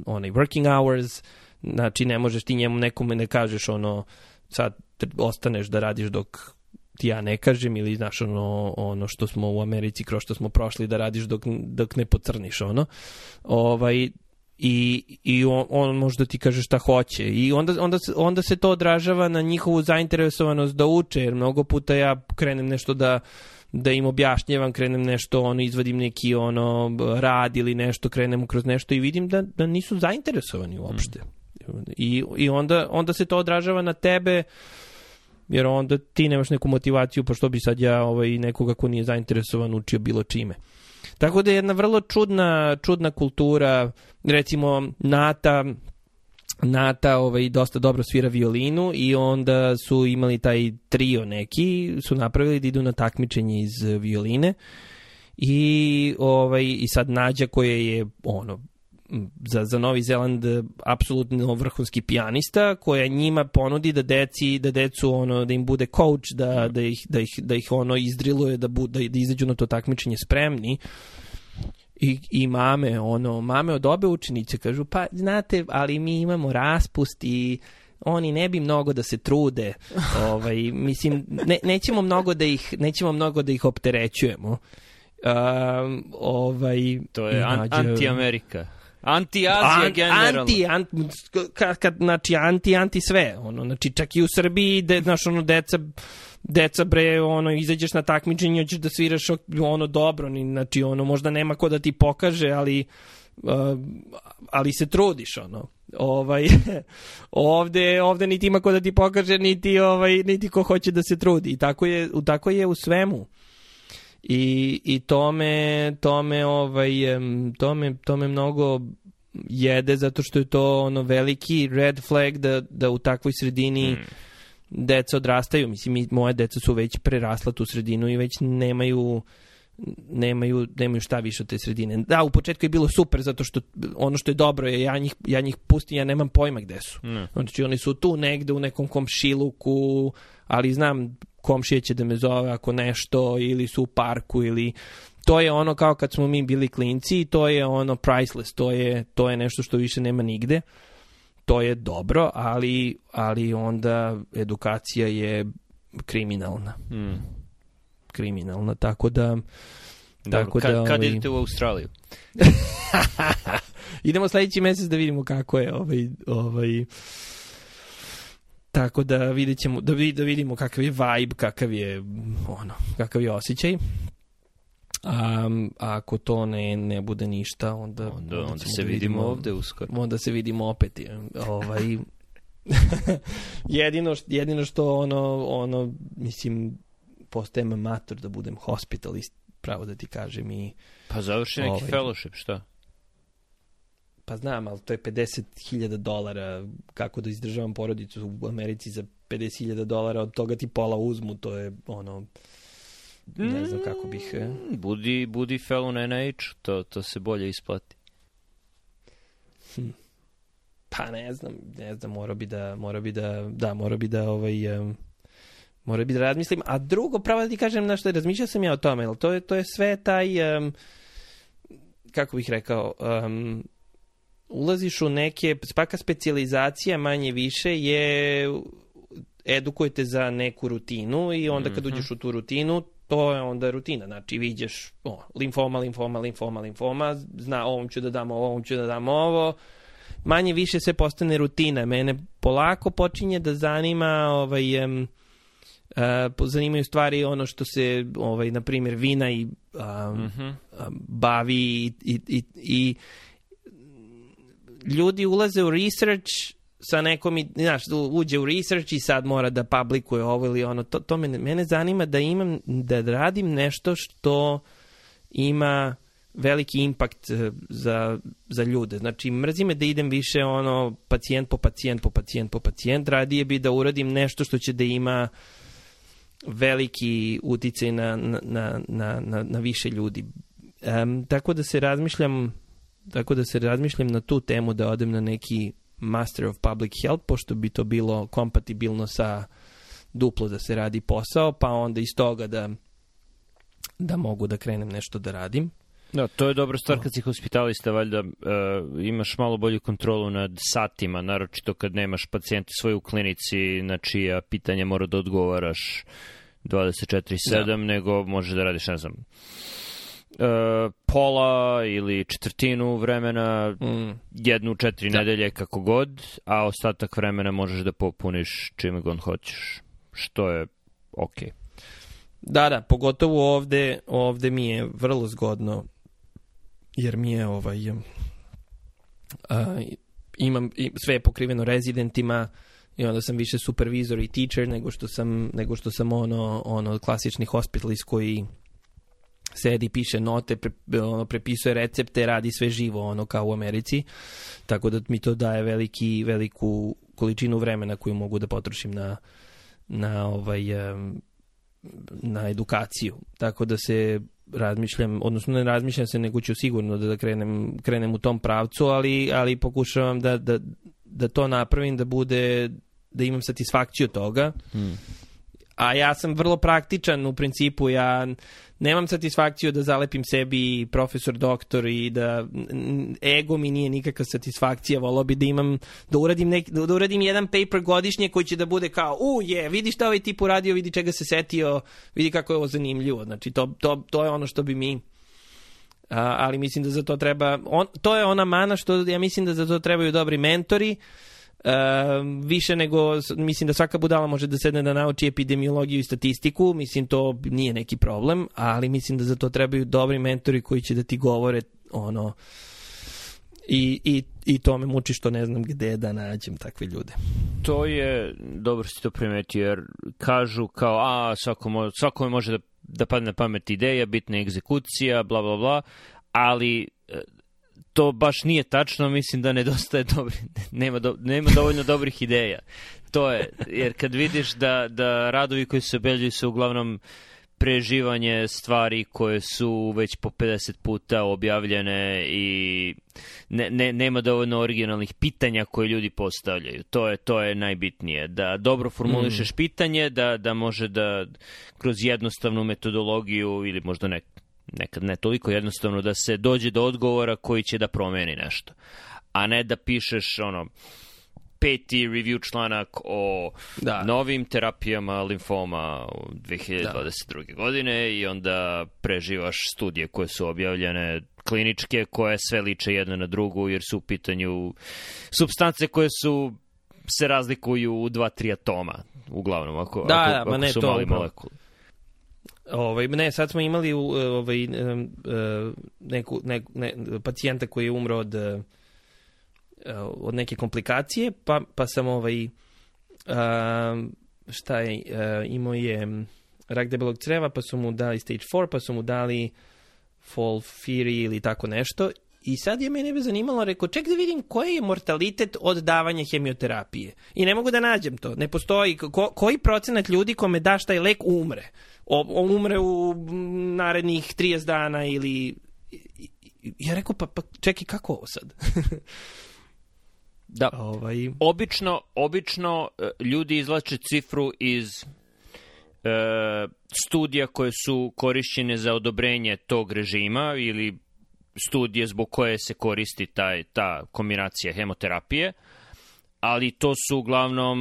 onaj working hours. Znači ne možeš ti njemu nekome ne kažeš ono sad ostaneš da radiš dok ti ja ne kažem ili znaš ono, ono što smo u Americi kroz što smo prošli da radiš dok, dok ne pocrniš ono. Ovaj i, i on, on može da ti kaže šta hoće. I onda, onda, se, onda se to odražava na njihovu zainteresovanost da uče jer mnogo puta ja krenem nešto da da im objašnjavam, krenem nešto, ono, izvadim neki ono rad ili nešto, krenem kroz nešto i vidim da, da nisu zainteresovani uopšte. I, i onda, onda se to odražava na tebe jer onda ti nemaš neku motivaciju pa što bi sad ja ovaj, nekoga ko nije zainteresovan učio bilo čime. Tako da je jedna vrlo čudna, čudna kultura, recimo Nata, Nata ovaj, dosta dobro svira violinu i onda su imali taj trio neki, su napravili da idu na takmičenje iz violine i, ovaj, i sad Nađa koja je ono, za, za Novi Zeland e, apsolutno vrhunski pijanista koja njima ponudi da deci da decu ono da im bude coach da da ih da ih da ih ono izdriluje da bu, da, da izađu na to takmičenje spremni i, i mame, ono, mame od obe učenice kažu, pa znate, ali mi imamo raspust i oni ne bi mnogo da se trude. ovaj, mislim, ne, nećemo mnogo da ih, nećemo mnogo da ih opterećujemo. Um, ovaj, To je an, nađe- anti-Amerika. Anti-Azija An- generalno. Anti, anti, kad, kad, znači, anti, anti sve. Ono, znači, čak i u Srbiji, de, znaš, ono, deca, deca bre, ono, izađeš na takmičenje, hoćeš da sviraš ono dobro, ni, znači, ono, možda nema ko da ti pokaže, ali uh, ali se trudiš, ono. Ovaj, ovde, ovde niti ima ko da ti pokaže, niti, ovaj, niti ko hoće da se trudi. I tako je, tako je u svemu. I, i to me, to me, ovaj, em, to me, to me mnogo jede zato što je to ono veliki red flag da, da u takvoj sredini Mm. deca odrastaju. Mislim, mi, moje deca su već prerasla tu sredinu i već nemaju nemaju, nemaju šta više od te sredine. Da, u početku je bilo super zato što ono što je dobro je ja njih, ja njih pustim, ja nemam pojma gde su. Ne. Znači oni su tu negde u nekom komšiluku, ali znam komšije će da me zove ako nešto ili su u parku ili to je ono kao kad smo mi bili klinci i to je ono priceless, to je, to je nešto što više nema nigde. To je dobro, ali, ali onda edukacija je kriminalna. Mm. Kriminalna, tako da Dobro, Tako kad, da, kad ovaj- idete u Australiju? idemo sledeći mesec da vidimo kako je ovaj, ovaj tako da vidjet ćemo, da, vid, da vidimo kakav je vibe, kakav je ono, kakav je osjećaj. A, a ako to ne, ne bude ništa, onda, Onda, onda ćemo se da vidimo ovde uskoro. onda se vidimo opet ovaj jedino jedino što ono ono mislim postajem amator da budem hospitalist pravo da ti kažem i Pa završi neki Ovaj. fellowship, šta? Pa znam, ali to je 50.000 dolara kako da izdržavam porodicu u Americi za 50.000 dolara, od toga ti pola uzmu, to je ono, ne znam kako bih... e. Mm, Budi, budi fellow na NIH, to, to se bolje isplati. Pa ne znam, ne znam, mora bi da, mora bi da, da, mora bi da, ovaj, um, mora bi da razmislim. A drugo, pravo da ti kažem, na što razmišljao sam ja o tome, ali to je, to je sve taj, um, kako bih rekao, um, ulaziš u neke, svaka specijalizacija manje više je edukujete za neku rutinu i onda kad Mhm. uđeš u tu rutinu, to je onda rutina. Znači, viđeš o, limfoma, limfoma, limfoma, limfoma, zna ovom ću da dam ovo, ovom ću da dam ovo. Manje više se postane rutina. Mene polako počinje da zanima ovaj, em, uh, zanimaju stvari ono što se, ovaj, na primjer, vina i um, mm -hmm. bavi i, i, i, i ljudi ulaze u research sa nekom, znaš, uđe u research i sad mora da publikuje ovo ili ono, to, to mene, mene zanima da imam, da radim nešto što ima veliki impakt eh, za, za ljude. Znači, mrzi me da idem više ono pacijent po pacijent po pacijent po pacijent, radije bi da uradim nešto što će da ima veliki uticaj na, na, na, na, na više ljudi. Um, tako da se razmišljam tako da se razmišljam na tu temu da odem na neki Master of Public Health, pošto bi to bilo kompatibilno sa duplo da se radi posao, pa onda iz toga da, da mogu da krenem nešto da radim. Da, to je dobra stvar kad si hospitalista, valjda uh, imaš malo bolju kontrolu nad satima, naročito kad nemaš pacijente svoje u klinici na čija pitanja mora da odgovaraš 24-7, da. nego možeš da radiš, ne znam, uh, pola ili četvrtinu vremena, mm. jednu, četiri da. nedelje, kako god, a ostatak vremena možeš da popuniš čime god hoćeš, što je. Okay. Da, da, pogotovo ovde, ovde mi je vrlo zgodno jer mi je ovaj uh, imam sve je pokriveno rezidentima i onda sam više supervizor i teacher nego što sam nego što sam ono ono klasični hospitalist koji sedi, piše note, pre, ono, prepisuje recepte, radi sve živo, ono kao u Americi. Tako da mi to daje veliki, veliku količinu vremena koju mogu da potrošim na, na ovaj na edukaciju. Tako da se razmišljam, odnosno ne razmišljam se, nego ću sigurno da, da krenem, krenem u tom pravcu, ali, ali pokušavam da, da, da to napravim, da bude, da imam satisfakciju toga. Hmm. A ja sam vrlo praktičan u principu, ja nemam satisfakciju da zalepim sebi profesor, doktor i da ego mi nije nikakva satisfakcija, volao bi da imam, da uradim, nek, da uradim jedan paper godišnje koji će da bude kao, u je, vidi šta ovaj tip uradio, vidi čega se setio, vidi kako je ovo zanimljivo. Znači, to, to, to je ono što bi mi a, ali mislim da za to treba, on, to je ona mana što ja mislim da za to trebaju dobri mentori, Uh, više nego, mislim da svaka budala može da sedne da nauči epidemiologiju i statistiku, mislim to nije neki problem, ali mislim da za to trebaju dobri mentori koji će da ti govore ono i, i, i to me muči što ne znam gde da nađem takve ljude. To je, dobro si to primetio, jer kažu kao, a, svako, mo, svako može da, da padne na pamet ideja, bitna egzekucija, bla, bla, bla, ali to baš nije tačno, mislim da nedostaje dobri, nema, do, nema dovoljno dobrih ideja. To je, jer kad vidiš da, da radovi koji se obeljuju su uglavnom preživanje stvari koje su već po 50 puta objavljene i ne, ne, nema dovoljno originalnih pitanja koje ljudi postavljaju. To je, to je najbitnije. Da dobro formulišeš mm. pitanje, da, da može da kroz jednostavnu metodologiju ili možda ne, nekad ne toliko jednostavno da se dođe do odgovora koji će da promeni nešto. A ne da pišeš ono peti review članak o da. novim terapijama limfoma u 2022. Da. godine i onda preživaš studije koje su objavljene kliničke koje sve liče jedna na drugu jer su u pitanju substance koje su se razlikuju u dva, tri atoma uglavnom ako, da, ako, da, ako ne, su to, mali molekuli. Ovaj, ne, sad smo imali ovaj, neku, neku, ne, pacijenta koji je umro od, od neke komplikacije, pa, pa sam ovaj, šta je, imao je rak debelog creva, pa su mu dali stage 4, pa su mu dali Folfiri ili tako nešto I sad je mene zanimalo, rekao, ček da vidim koji je mortalitet od davanja hemioterapije. I ne mogu da nađem to. Ne postoji. Ko, koji procenat ljudi kome daš taj lek umre? On umre u narednih 30 dana ili... Ja rekao, pa, pa čekaj, kako ovo sad? da, ovaj... obično, obično e, ljudi izlače cifru iz e, studija koje su korišćene za odobrenje tog režima ili studije zbog koje se koristi taj, ta kombinacija hemoterapije, ali to su uglavnom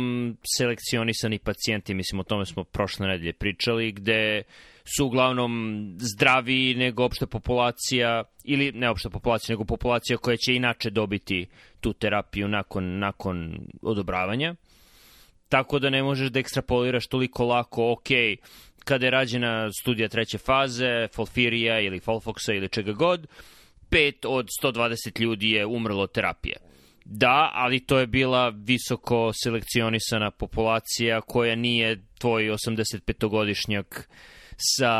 selekcionisani pacijenti, mislim o tome smo prošle nedelje pričali, gde su uglavnom zdraviji nego opšta populacija, ili ne opšta populacija, nego populacija koja će inače dobiti tu terapiju nakon, nakon odobravanja. tako da ne možeš da ekstrapoliraš toliko lako, ok, kada je rađena studija treće faze, Folfirija ili Folfoxa ili čega god, 5 od 120 ljudi je umrlo od terapije. Da, ali to je bila visoko selekcionisana populacija koja nije tvoj 85-godišnjak sa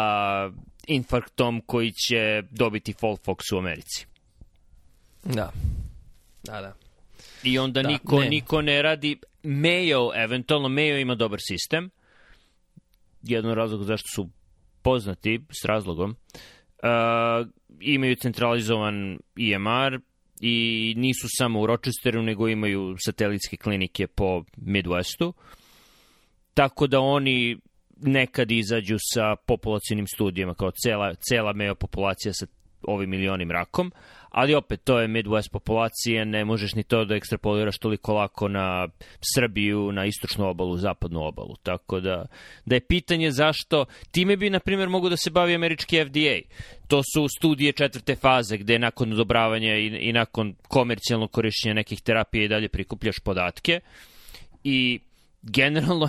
infarktom koji će dobiti Folfox u Americi. Da. Da, da. I onda da, niko, ne. niko ne radi... Mayo, eventualno, Mayo ima dobar sistem. Jedan razlog zašto su poznati, s razlogom. Uh, imaju centralizovan EMR i nisu samo u Rochesteru, nego imaju satelitske klinike po Midwestu. Tako da oni nekad izađu sa populacijnim studijama, kao cela, cela meo populacija sa ovim milionim rakom, ali opet to je Midwest populacija, ne možeš ni to da ekstrapoliraš toliko lako na Srbiju, na istočnu obalu, zapadnu obalu. Tako da, da je pitanje zašto, time bi, na primjer, mogu da se bavi američki FDA. To su studije četvrte faze, gde nakon odobravanja i, i nakon komercijalnog korišćenja nekih terapija i dalje prikupljaš podatke i generalno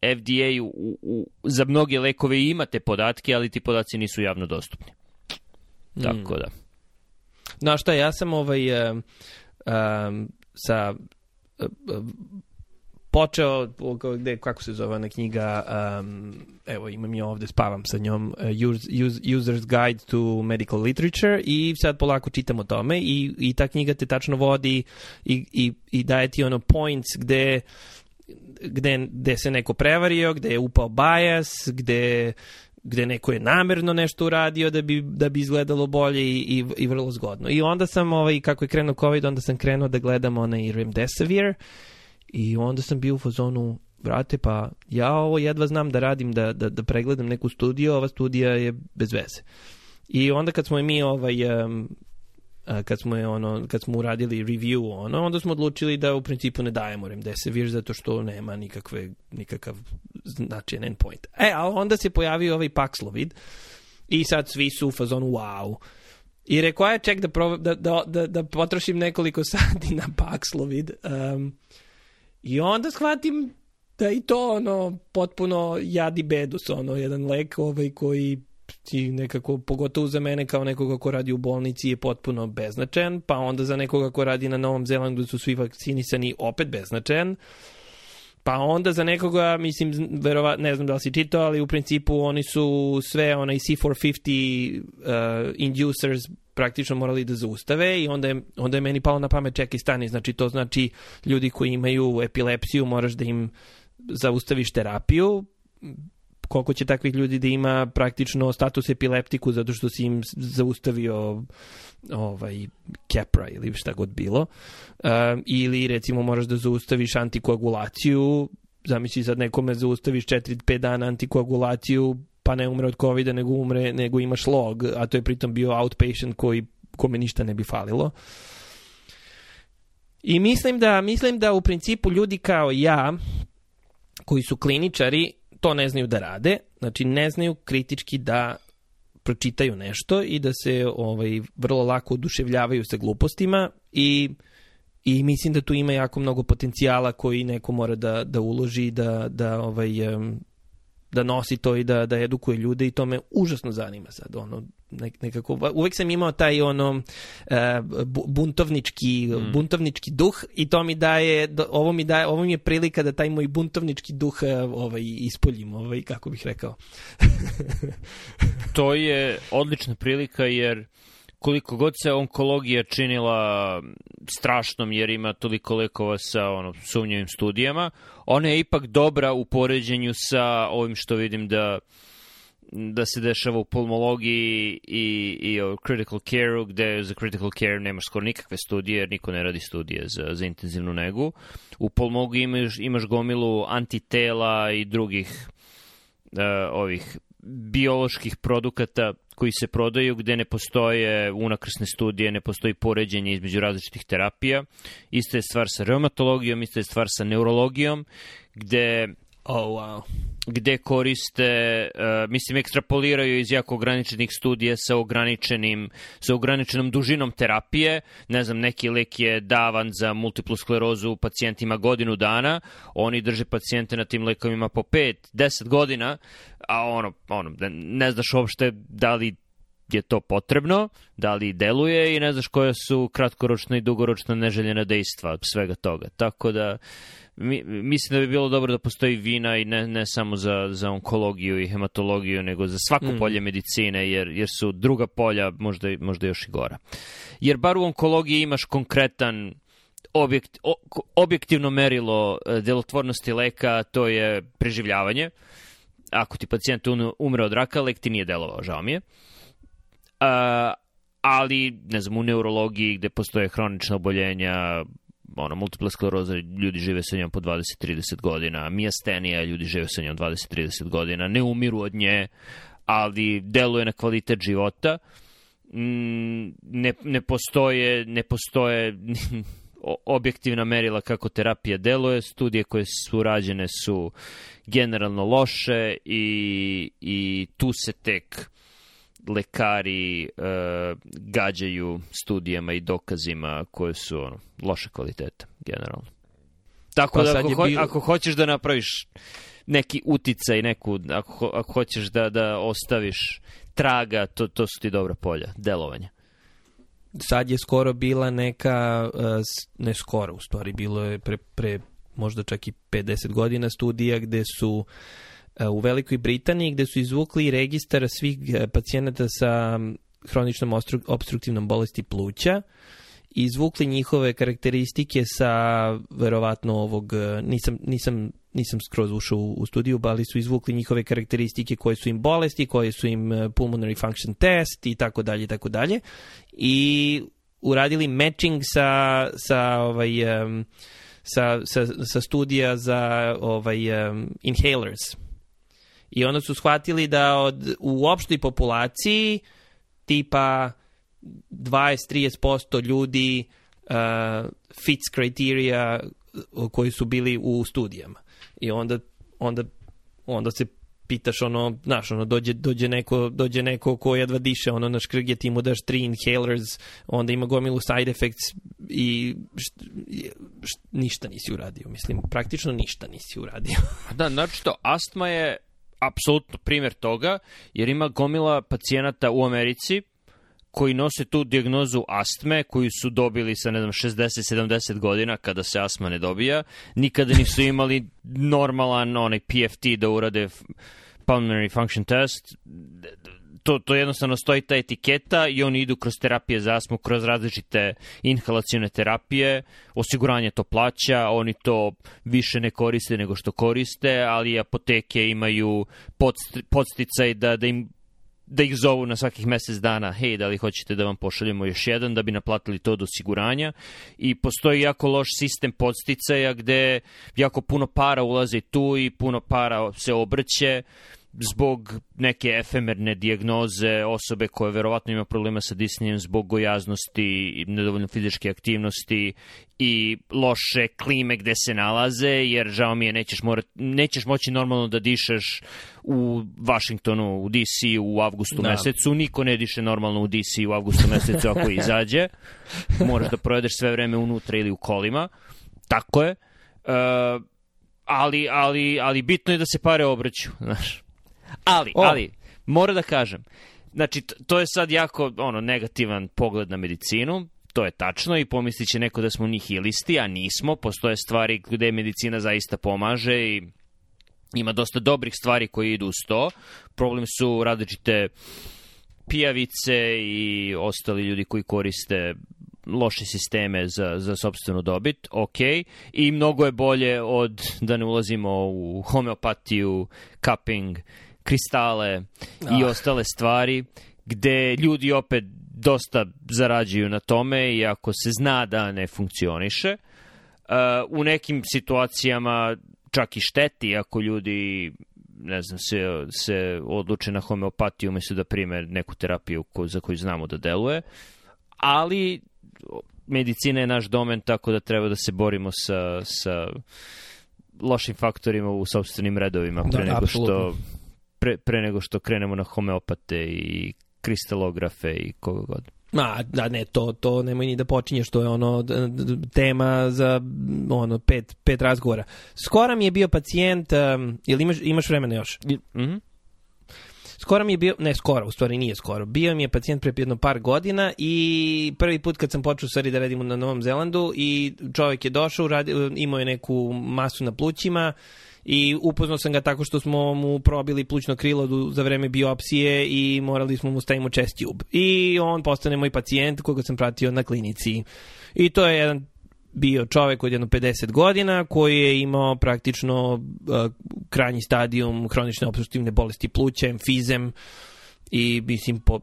FDA u, u, za mnoge lekove imate podatke, ali ti podaci nisu javno dostupni. Tako mm. da. Znaš šta, ja sam ovaj, um, um, sa uh, počeo, gde, kako se zove ona knjiga, um, evo imam je ovde, spavam sa njom, uh, use, use, User's Guide to Medical Literature i sad polako čitam o tome i, i ta knjiga te tačno vodi i, i, i daje ti ono points gde gde, gde se neko prevario, gde je upao bias, gde gde neko je namerno nešto uradio da bi, da bi izgledalo bolje i, i, i vrlo zgodno. I onda sam, ovaj, kako je krenuo COVID, onda sam krenuo da gledam onaj Remdesivir i onda sam bio u fazonu, brate, pa ja ovo jedva znam da radim, da, da, da pregledam neku studiju, ova studija je bez veze. I onda kad smo mi ovaj, um, kad smo je ono kad smo uradili review ono onda smo odlučili da u principu ne dajemo remdesivir zato što nema nikakve nikakav značajan endpoint. E, a onda se pojavio ovaj Paxlovid i sad svi su u fazonu wow. I rekao je ček da, proba, da, da, da, da potrošim nekoliko sati na Paxlovid. Um, I onda shvatim da i to ono potpuno jadi bedus, ono jedan lek ovaj koji ti nekako, pogotovo za mene kao nekoga ko radi u bolnici je potpuno beznačajan, pa onda za nekoga ko radi na Novom Zelandu su svi vakcinisani opet beznačajan. Pa onda za nekoga, mislim, verova, ne znam da li si čitao, ali u principu oni su sve onaj C450 uh, inducers praktično morali da zaustave i onda je, onda je meni palo na pamet čekaj stani, znači to znači ljudi koji imaju epilepsiju moraš da im zaustaviš terapiju, koliko će takvih ljudi da ima praktično status epileptiku zato što si im zaustavio ovaj kepra ili šta god bilo. Um, ili recimo moraš da zaustaviš antikoagulaciju zamisli sad nekome zaustaviš 4-5 dana antikoagulaciju pa ne umre od covida nego umre nego imaš log a to je pritom bio outpatient koji kome ništa ne bi falilo. I mislim da mislim da u principu ljudi kao ja koji su kliničari to ne znaju da rade, znači ne znaju kritički da pročitaju nešto i da se ovaj vrlo lako oduševljavaju sa glupostima i i mislim da tu ima jako mnogo potencijala koji neko mora da da uloži da da ovaj da nosi to i da, da edukuje ljude i to me užasno zanima sad, ono, nekako, uvek sam imao taj ono uh, buntovnički, mm. buntovnički duh i to mi daje, ovo mi daje, ovo mi je prilika da taj moj buntovnički duh uh, ovaj, ispoljim, ovaj, kako bih rekao. to je odlična prilika jer koliko god se onkologija činila strašnom jer ima toliko lekova sa ono, sumnjivim studijama, ona je ipak dobra u poređenju sa ovim što vidim da da se dešava u pulmologiji i, i o critical care-u, gde za critical care nemaš skoro nikakve studije, jer niko ne radi studije za, za intenzivnu negu. U pulmologiji imaš, imaš gomilu antitela i drugih uh, ovih bioloških produkata koji se prodaju gde ne postoje unakrsne studije, ne postoji poređenje između različitih terapija. Ista je stvar sa reumatologijom, ista je stvar sa neurologijom, gde Oh, wow. gde koriste, uh, mislim, ekstrapoliraju iz jako ograničenih studija sa ograničenim, sa ograničenom dužinom terapije. Ne znam, neki lek je davan za multiplu sklerozu pacijentima godinu dana, oni drže pacijente na tim lekovima po 5, 10 godina, a ono, ono, ne znaš uopšte da li je to potrebno, da li deluje i ne znaš koje su kratkoročna i dugoročna neželjena dejstva svega toga. Tako da mi, mislim da bi bilo dobro da postoji vina i ne, ne samo za, za onkologiju i hematologiju, nego za svako mm. polje medicine, jer, jer su druga polja možda, možda još i gora. Jer bar u onkologiji imaš konkretan objekt, o, objektivno merilo e, delotvornosti leka, to je preživljavanje. Ako ti pacijent umre od raka, lek ti nije delovao, žao mi je. Uh, ali, ne znam, u neurologiji gde postoje hronična oboljenja, ono, multipla skleroza, ljudi žive sa njom po 20-30 godina, mijastenija, ljudi žive sa njom 20-30 godina, ne umiru od nje, ali deluje na kvalitet života. Mm, ne, ne postoje, ne postoje objektivna merila kako terapija deluje, studije koje su rađene su generalno loše i, i tu se tek lekari uh, gađaju studijama i dokazima koje su ono, loše kvalitete, generalno. Tako pa da ako, ho, bio... ako hoćeš da napraviš neki uticaj, neku, ako, ako hoćeš da, da ostaviš traga, to, to su ti dobra polja, delovanja. Sad je skoro bila neka, uh, ne skoro u stvari, bilo je pre, pre možda čak i 50 godina studija gde su uh, E, u Velikoj Britaniji gde su izvukli registar svih e, pacijenata sa hroničnom obstruktivnom bolesti pluća i izvukli njihove karakteristike sa verovatno ovog e, nisam, nisam, nisam skroz ušao u studiju, ali su izvukli njihove karakteristike koje su im bolesti, koje su im pulmonary function test i tako dalje i tako dalje. I uradili matching sa, sa ovaj sa, sa, sa studija za ovaj um, inhalers I onda su shvatili da od, u opštoj populaciji tipa 20-30% ljudi uh, fits criteria koji su bili u studijama. I onda, onda, onda se pitaš ono, znaš, ono, dođe, dođe, neko, dođe neko ko jedva diše, ono, na škrge ti mu daš tri inhalers, onda ima gomilu side effects i št, št, ništa nisi uradio, mislim, praktično ništa nisi uradio. da, znači to, astma je apsolutno primjer toga, jer ima gomila pacijenata u Americi koji nose tu diagnozu astme, koju su dobili sa, ne znam, 60-70 godina kada se astma ne dobija. Nikada nisu imali normalan onaj PFT da urade pulmonary function test to, to jednostavno stoji ta etiketa i oni idu kroz terapije za astmu, kroz različite inhalacione terapije, osiguranje to plaća, oni to više ne koriste nego što koriste, ali apoteke imaju podsticaj da, da im da ih zovu na svakih mesec dana, hej, da li hoćete da vam pošaljemo još jedan, da bi naplatili to od osiguranja. I postoji jako loš sistem podsticaja gde jako puno para ulaze tu i puno para se obrće zbog neke efemerne dijagnoze osobe koja verovatno ima problema sa disnijem zbog gojaznosti i nedovoljno fizičke aktivnosti i loše klime gde se nalaze, jer žao mi je nećeš, morat, nećeš moći normalno da dišeš u Washingtonu, u DC u avgustu da. mesecu, niko ne diše normalno u DC u avgustu mesecu ako izađe, moraš da provedeš sve vreme unutra ili u kolima, tako je, uh, ali, ali, ali bitno je da se pare obraću, znaš. Ali, o. ali, mora da kažem, znači, to je sad jako ono negativan pogled na medicinu, to je tačno i pomislit će neko da smo nihilisti, a nismo, postoje stvari gde medicina zaista pomaže i ima dosta dobrih stvari koji idu uz to. Problem su različite pijavice i ostali ljudi koji koriste loše sisteme za, za sobstvenu dobit, ok, i mnogo je bolje od da ne ulazimo u homeopatiju, cupping, kristale ah. i ostale stvari, gde ljudi opet dosta zarađuju na tome i ako se zna da ne funkcioniše, uh, u nekim situacijama čak i šteti ako ljudi ne znam, se, se odluče na homeopatiju umesto da prime neku terapiju ko, za koju znamo da deluje, ali medicina je naš domen tako da treba da se borimo sa, sa lošim faktorima u sobstvenim redovima pre Da, nego apsolutno. što pre, pre nego što krenemo na homeopate i kristalografe i koga god. Ma, da ne, to, to nemoj ni da počinješ, to je ono tema za ono pet, pet razgovora. Skoro mi je bio pacijent, um, jel imaš, imaš vremena još? Mhm. Skoro mi je bio, ne skoro, u stvari nije skoro, bio mi je pacijent pre jedno par godina i prvi put kad sam počeo stvari da radim na Novom Zelandu i čovjek je došao, radi, imao je neku masu na plućima i upoznao sam ga tako što smo mu probili plućno krilo za vreme biopsije i morali smo mu stavimo chest tube. I on postane moj pacijent koga sam pratio na klinici. I to je jedan bio čovek od jedno 50 godina koji je imao praktično uh, krajnji stadijum hronične obstruktivne bolesti pluća, emfizem i mislim po,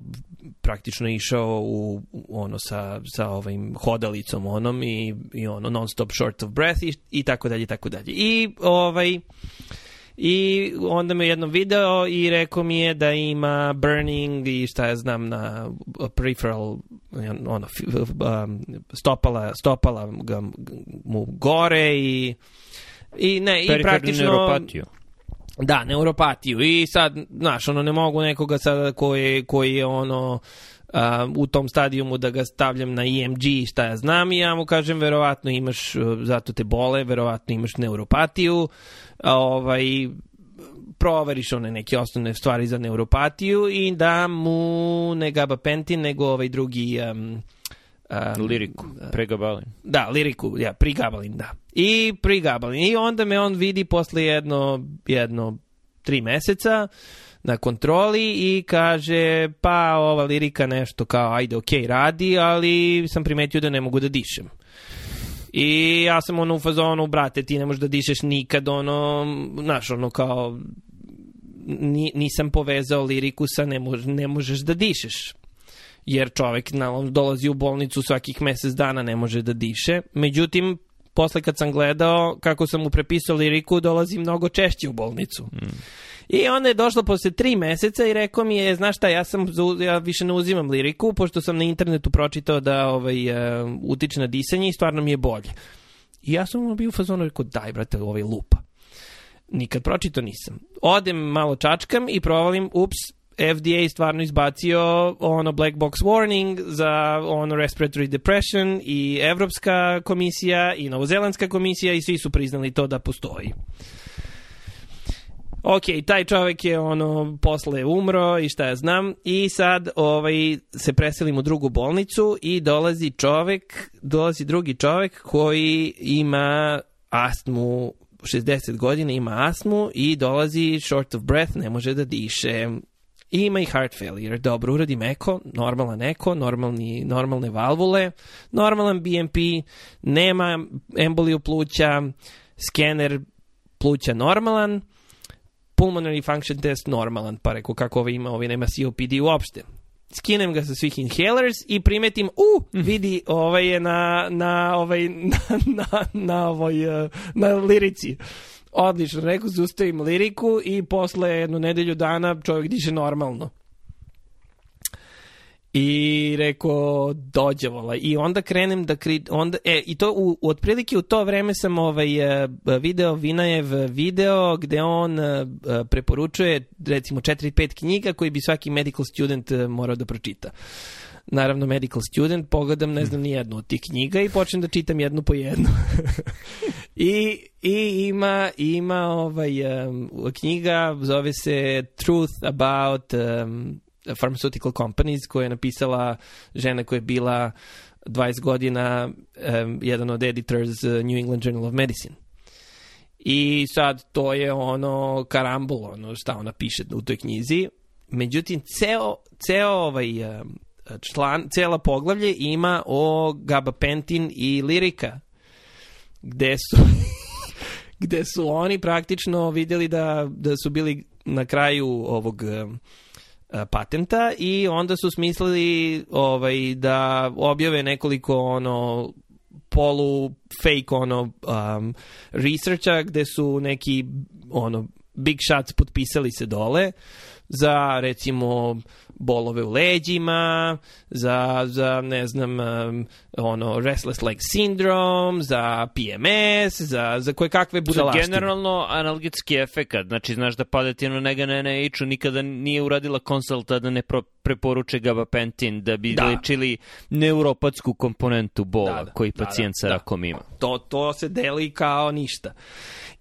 praktično išao u, u ono sa, sa ovim hodalicom onom i, i ono non stop short of breath i, i tako dalje i tako dalje. I ovaj I onda me jednom video i rekao mi je da ima burning i šta ja znam na peripheral ono, stopala, stopala ga, mu gore i i ne, i praktično neuropatiju. Da, neuropatiju i sad, znaš, ono, ne mogu nekoga sada koji, koji je ono a, u tom stadijumu da ga stavljam na EMG i šta ja znam i ja mu kažem verovatno imaš, uh, zato te bole, verovatno imaš neuropatiju, ovaj, proveriš one neke osnovne stvari za neuropatiju i da mu ne gabapentin, nego ovaj drugi um, um, Liriku, pregabalin. da, liriku, ja, prigabalin, da. I prigabalin. I onda me on vidi posle jedno, jedno tri meseca na kontroli i kaže pa ova lirika nešto kao ajde okej radi, ali sam primetio da ne mogu da dišem. I ja sam ono u fazonu, brate, ti ne možeš da dišeš nikad, ono, znaš, ono kao, ni, nisam povezao liriku sa ne, mož, ne možeš da dišeš jer čovek naravno dolazi u bolnicu svakih mesec dana ne može da diše. Međutim, posle kad sam gledao kako sam mu prepisao liriku, dolazi mnogo češće u bolnicu. I onda je došlo posle tri meseca i rekao mi je, znaš šta, ja, sam, ja više ne uzimam liriku, pošto sam na internetu pročitao da ovaj, uh, utiče na disanje i stvarno mi je bolje. I ja sam mu bio u fazonu, rekao, daj brate, ovaj lupa. Nikad pročito nisam. Odem malo čačkam i provalim, ups, FDA stvarno izbacio ono black box warning za ono respiratory depression i Evropska komisija i Novozelandska komisija i svi su priznali to da postoji. Ok, taj čovek je ono posle umro i šta ja znam i sad ovaj se preselim u drugu bolnicu i dolazi čovek, dolazi drugi čovek koji ima astmu 60 godina ima astmu i dolazi short of breath, ne može da diše. I ima i heart failure. Dobro, uradim eko, normalan eko, normalni, normalne valvule, normalan BMP, nema emboliju pluća, skener pluća normalan, pulmonary function test normalan, pa rekao kako ovaj ima, ovaj nema COPD uopšte. Skinem ga sa svih inhalers i primetim, u, vidi, ovaj je na, na, ovaj, na, na, na, ovoj, eh, na lirici. Odlično, rekao, zustavim liriku i posle jednu nedelju dana čovjek diše normalno. I rekao, dođe vola. I onda krenem da kri... Onda, e, i to u, u, otprilike u to vreme sam ovaj, e, video Vinajev video gde on e, preporučuje recimo 4-5 knjiga koji bi svaki medical student e, morao da pročita. Naravno, medical student, pogledam, ne znam ni jednu od tih knjiga i počnem da čitam jednu po jednu. I, I ima, ima ovaj, um, knjiga, zove se Truth About um, Pharmaceutical Companies, koja je napisala žena koja je bila 20 godina um, jedan od editors uh, New England Journal of Medicine. I sad to je ono karambol, ono šta ona piše u toj knjizi. Međutim, ceo, ceo ovaj um, član, cela poglavlje ima o gabapentin i lirika, gde su gde su oni praktično vidjeli da, da su bili na kraju ovog um, patenta i onda su smislili ovaj da objave nekoliko ono polu fake ono um, researcha gde su neki ono big shots potpisali se dole za recimo bolove u leđima, za, za ne znam, um, ono, restless leg syndrome, za PMS, za, za koje kakve budalaštine. Generalno analgetski efekat, znači znaš da padatina nega na NIH-u nikada nije uradila konsulta da ne pro, preporuče gabapentin da bi da. lečili neuropatsku komponentu bola da, da, koji pacijent da, da, sa rakom da. ima. To, to se deli kao ništa.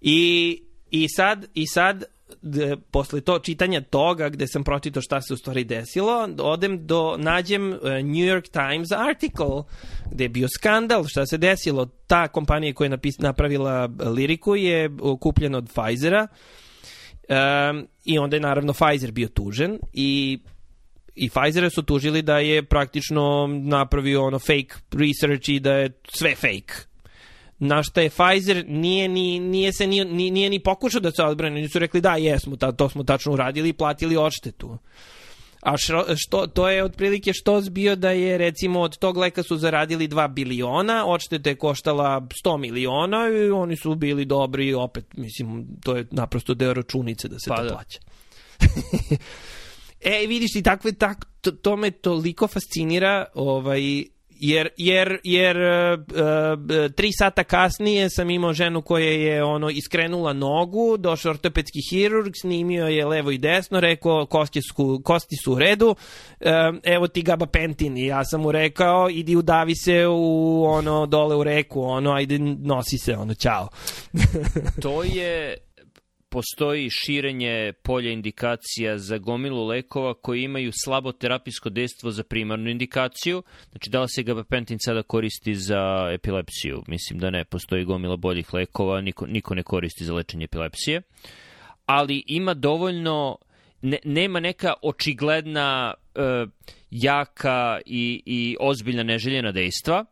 I, i sad, i sad de, posle to čitanja toga gde sam pročitao šta se u stvari desilo, odem do, nađem uh, New York Times article gde je bio skandal šta se desilo. Ta kompanija koja je napis, napravila liriku je kupljena od Pfizera um, i onda je naravno Pfizer bio tužen i i Pfizer su tužili da je praktično napravio ono fake research i da je sve fake na što je Pfizer nije, ni, nije, se ni, nije, nije ni pokušao da se odbrane. Oni su rekli da, jesmo, ta, to smo tačno uradili i platili odštetu. A što, što, to je otprilike što bio da je recimo od tog leka su zaradili 2 biliona, odšteta je koštala 100 miliona i oni su bili dobri i opet, mislim, to je naprosto deo računice da se pa to da. plaća. e, vidiš, i takve, tak, to, to me toliko fascinira, ovaj, jer, jer, jer uh, uh, tri sata kasnije sam imao ženu koja je ono iskrenula nogu, došao ortopedski hirurg, snimio je levo i desno, rekao kosti su, kosti su u redu, uh, evo ti gabapentin i ja sam mu rekao idi udavi se u ono dole u reku, ono ajde nosi se, ono čao. to je postoji širenje polja indikacija za gomilu lekova koji imaju slabo terapijsko dejstvo za primarnu indikaciju. Znači, da li se gabapentin sada koristi za epilepsiju? Mislim da ne, postoji gomila boljih lekova, niko, niko ne koristi za lečenje epilepsije. Ali ima dovoljno, ne, nema neka očigledna e, jaka i, i ozbiljna neželjena dejstva,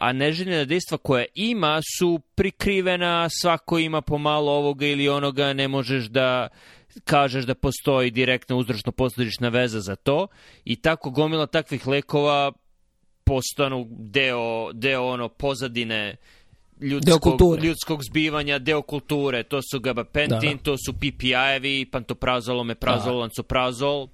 a neželjena dejstva koja ima su prikrivena, svako ima pomalo ovoga ili onoga, ne možeš da kažeš da postoji direktna uzročno posledična veza za to i tako gomila takvih lekova postanu deo, deo ono pozadine ljudskog, ljudskog zbivanja, deo kulture. To su gabapentin, da. to su PPI-evi, pantoprazol, omeprazol, da. lansoprazol.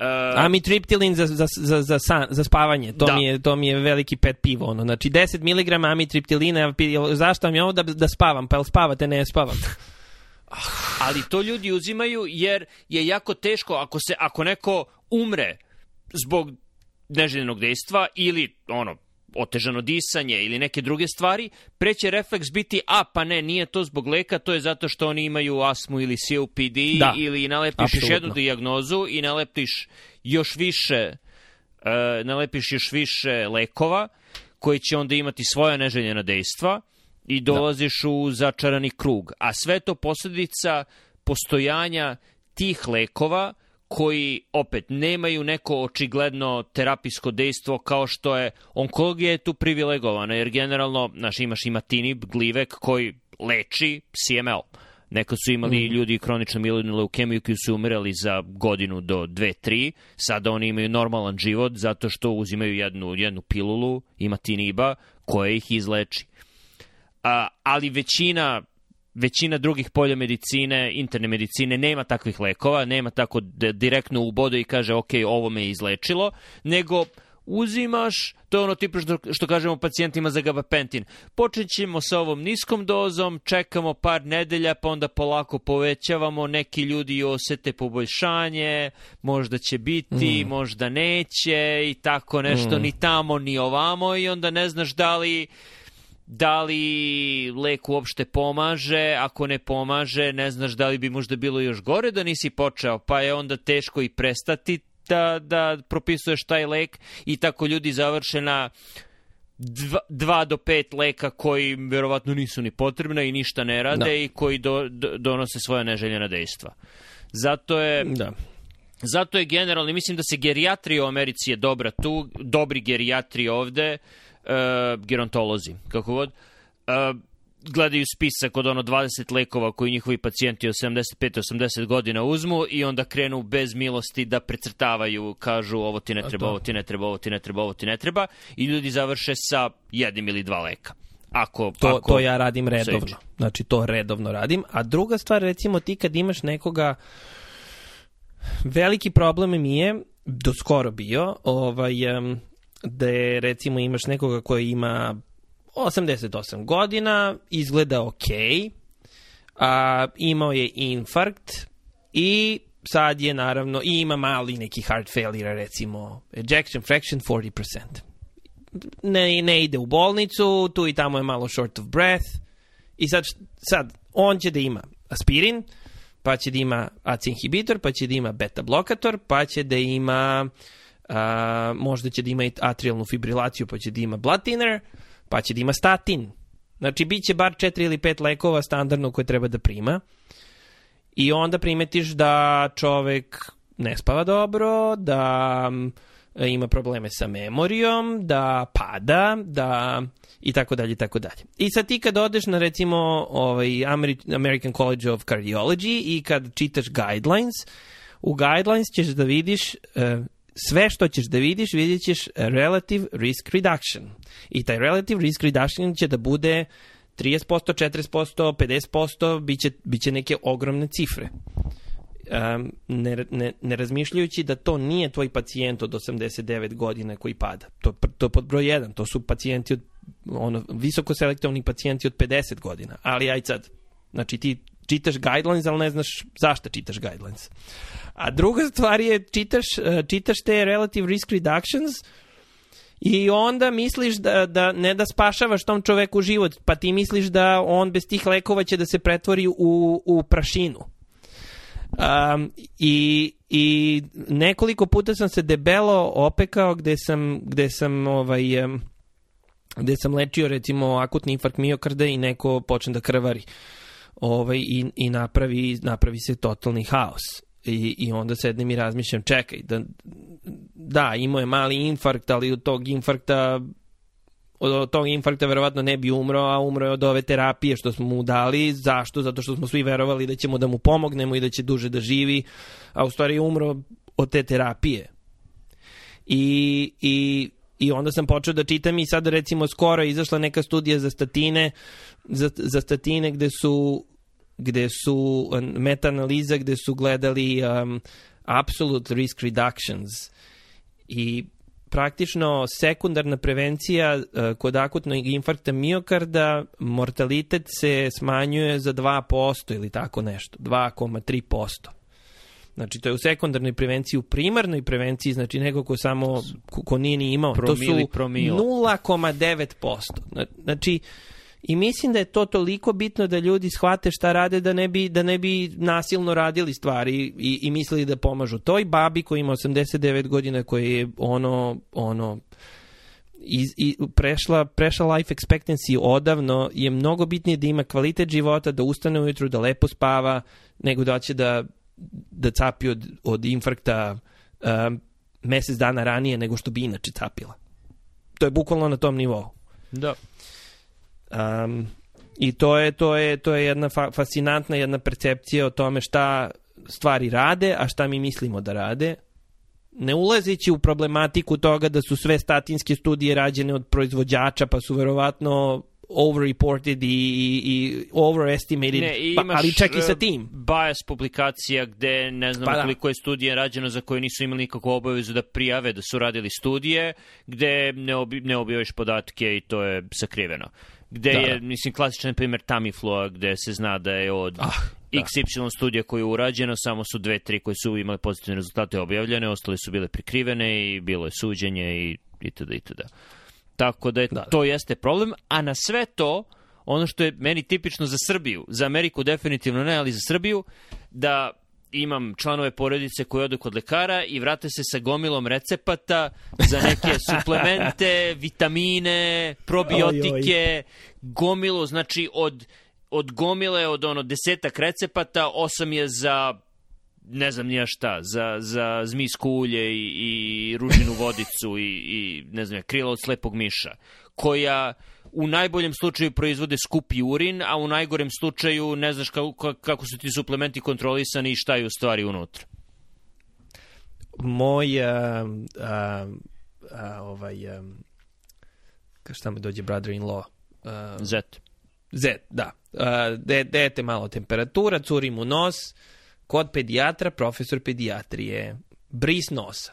Uh, amitriptilin za, za, za, za, san, za spavanje, to, da. mi je, to mi je veliki pet pivo. Ono. Znači 10 mg amitriptilina, zašto mi je ovo da, da spavam? Pa jel spavate? Ne, spavam. Ali to ljudi uzimaju jer je jako teško ako se ako neko umre zbog neželjenog dejstva ili ono otežano disanje ili neke druge stvari, preće refleks biti, a pa ne, nije to zbog leka, to je zato što oni imaju astmu ili COPD da, ili nalepiš absolutno. još jednu dijagnozu i nalepiš još više uh, nalepiš još više lekova koji će onda imati svoja neželjena dejstva i da. dolaziš da. u začarani krug. A sve to posledica postojanja tih lekova koji opet nemaju neko očigledno terapijsko dejstvo kao što je onkologija je tu privilegovana jer generalno znaš, imaš imatinib, glivek koji leči CML. Neko su imali mm. ljudi kroničnu milinu leukemiju koji su umirali za godinu do dve, tri. Sada oni imaju normalan život zato što uzimaju jednu, jednu pilulu imatiniba koja ih izleči. A, ali većina većina drugih polja medicine, interne medicine, nema takvih lekova, nema tako direktno u bodu i kaže ok, ovo me je izlečilo, nego uzimaš, to je ono tipu što, što kažemo pacijentima za gabapentin. Počet ćemo sa ovom niskom dozom, čekamo par nedelja, pa onda polako povećavamo, neki ljudi osete poboljšanje, možda će biti, mm. možda neće i tako nešto, mm. ni tamo, ni ovamo i onda ne znaš da li da li lek uopšte pomaže, ako ne pomaže, ne znaš da li bi možda bilo još gore da nisi počeo, pa je onda teško i prestati da, da propisuješ taj lek i tako ljudi završe na dva, dva do pet leka koji verovatno nisu ni potrebne i ništa ne rade da. i koji do, do, donose svoja neželjena dejstva. Zato je... Da. Zato je generalno, mislim da se gerijatrija u Americi je dobra tu, dobri gerijatri ovde, uh, gerontolozi, kako god, uh, gledaju spisak od ono 20 lekova koji njihovi pacijenti od 75-80 godina uzmu i onda krenu bez milosti da precrtavaju, kažu ovo ti ne treba, ovo ti ne treba, ovo ti ne treba, ovo ti ne treba i ljudi završe sa jednim ili dva leka. Ako, to, ako to ja radim redovno. Znači to redovno radim. A druga stvar, recimo ti kad imaš nekoga veliki problem mi je, do skoro bio, ovaj, um, da je, recimo imaš nekoga koji ima 88 godina, izgleda ok, a, imao je infarkt i sad je naravno, i ima mali neki heart failure, recimo ejection fraction 40%. Ne, ne ide u bolnicu, tu i tamo je malo short of breath i sad, sad on će da ima aspirin, pa će da ima ACE inhibitor, pa će da ima beta blokator, pa će da ima a, možda će da ima i atrialnu fibrilaciju, pa će da ima blood thinner, pa će da ima statin. Znači, bit će bar 4 ili 5 lekova standardno koje treba da prima. I onda primetiš da čovek ne spava dobro, da ima probleme sa memorijom, da pada, da i tako dalje i tako dalje. I sad ti kad odeš na recimo ovaj American College of Cardiology i kad čitaš guidelines, u guidelines ćeš da vidiš uh, sve što ćeš da vidiš, vidjet ćeš relative risk reduction. I taj relative risk reduction će da bude 30%, 40%, 50%, bit će, bit će neke ogromne cifre. Um, ne, ne, ne razmišljajući da to nije tvoj pacijent od 89 godina koji pada. To, to je pod broj 1, to su pacijenti od ono, visoko selektovni pacijenti od 50 godina. Ali aj sad, znači ti čitaš guidelines, ali ne znaš zašto čitaš guidelines. A druga stvar je, čitaš, e, čitaš te relative risk reductions i onda misliš da, da ne da spašavaš tom čoveku život, pa ti misliš da on bez tih lekova će da se pretvori u, u prašinu. Um, i, I nekoliko puta sam se debelo opekao gde sam, gde sam ovaj, um, gde sam lečio recimo akutni infarkt miokarda i neko počne da krvari ovaj, i, i napravi, napravi se totalni haos. I, I onda sednem i razmišljam, čekaj, da, da, imao je mali infarkt, ali od tog infarkta od tog infarkta verovatno ne bi umro, a umro je od ove terapije što smo mu dali. Zašto? Zato što smo svi verovali da ćemo da mu pomognemo i da će duže da živi, a u stvari je umro od te terapije. I, i I onda sam počeo da čitam i sad recimo skoro izašla neka studija za statine, za, za statine gde su gde su meta-analiza gde su gledali um, absolute risk reductions i praktično sekundarna prevencija uh, kod akutnog infarkta miokarda mortalitet se smanjuje za 2% ili tako nešto, 2,3%. Znači, to je u sekundarnoj prevenciji, u primarnoj prevenciji, znači neko ko samo, ko, ko nije ni imao, Promili, to su 0,9%. Znači, I mislim da je to toliko bitno da ljudi shvate šta rade da ne bi, da ne bi nasilno radili stvari i, i mislili da pomažu. Toj babi koja ima 89 godina koja je ono, ono i, i prešla, prešla life expectancy odavno je mnogo bitnije da ima kvalitet života, da ustane ujutru, da lepo spava, nego da će da da capi od, od infarkta um, mesec dana ranije nego što bi inače capila. To je bukvalno na tom nivou. Da. Um, I to je, to je, to je jedna fa fascinantna jedna percepcija o tome šta stvari rade, a šta mi mislimo da rade. Ne ulazeći u problematiku toga da su sve statinske studije rađene od proizvođača, pa su verovatno overreported i, i, i overestimated, ne, i pa, ali čak i sa e, tim. Bias publikacija gde ne znam Pa da. koliko je studija rađeno za koje nisu imali nikakvu obavezu da prijave da su radili studije, gde ne, obi, ne objaviš podatke i to je sakriveno. Gde Da, je, da. mislim, klasičan primjer Tamiflua, gde se zna da je od Ah, da. XY studija koje je urađeno, samo su dve, tri koje su imale pozitivne rezultate objavljene, ostale su bile prikrivene i bilo je suđenje i itd. itd. Tako da, je, Da, da. to jeste problem, a na sve to, ono što je meni tipično za Srbiju, za Ameriku definitivno ne, ali za Srbiju, da imam članove porodice koji odu kod lekara i vrate se sa gomilom recepata za neke suplemente, vitamine, probiotike, gomilu, znači od, od gomile, od ono desetak recepata, osam je za ne znam nija šta, za, za zmijsko ulje i, i ružinu vodicu i, i ne znam, krila od slepog miša, koja u najboljem slučaju proizvode skupi urin, a u najgorem slučaju ne znaš kako, kako su ti suplementi kontrolisani i šta je u stvari unutra. Moj a, a, a, ovaj ka šta mi dođe brother-in-law a, Zet. Z, da. Uh, de, dete malo temperatura, curi mu nos, kod pedijatra, profesor pedijatrije, bris nosa.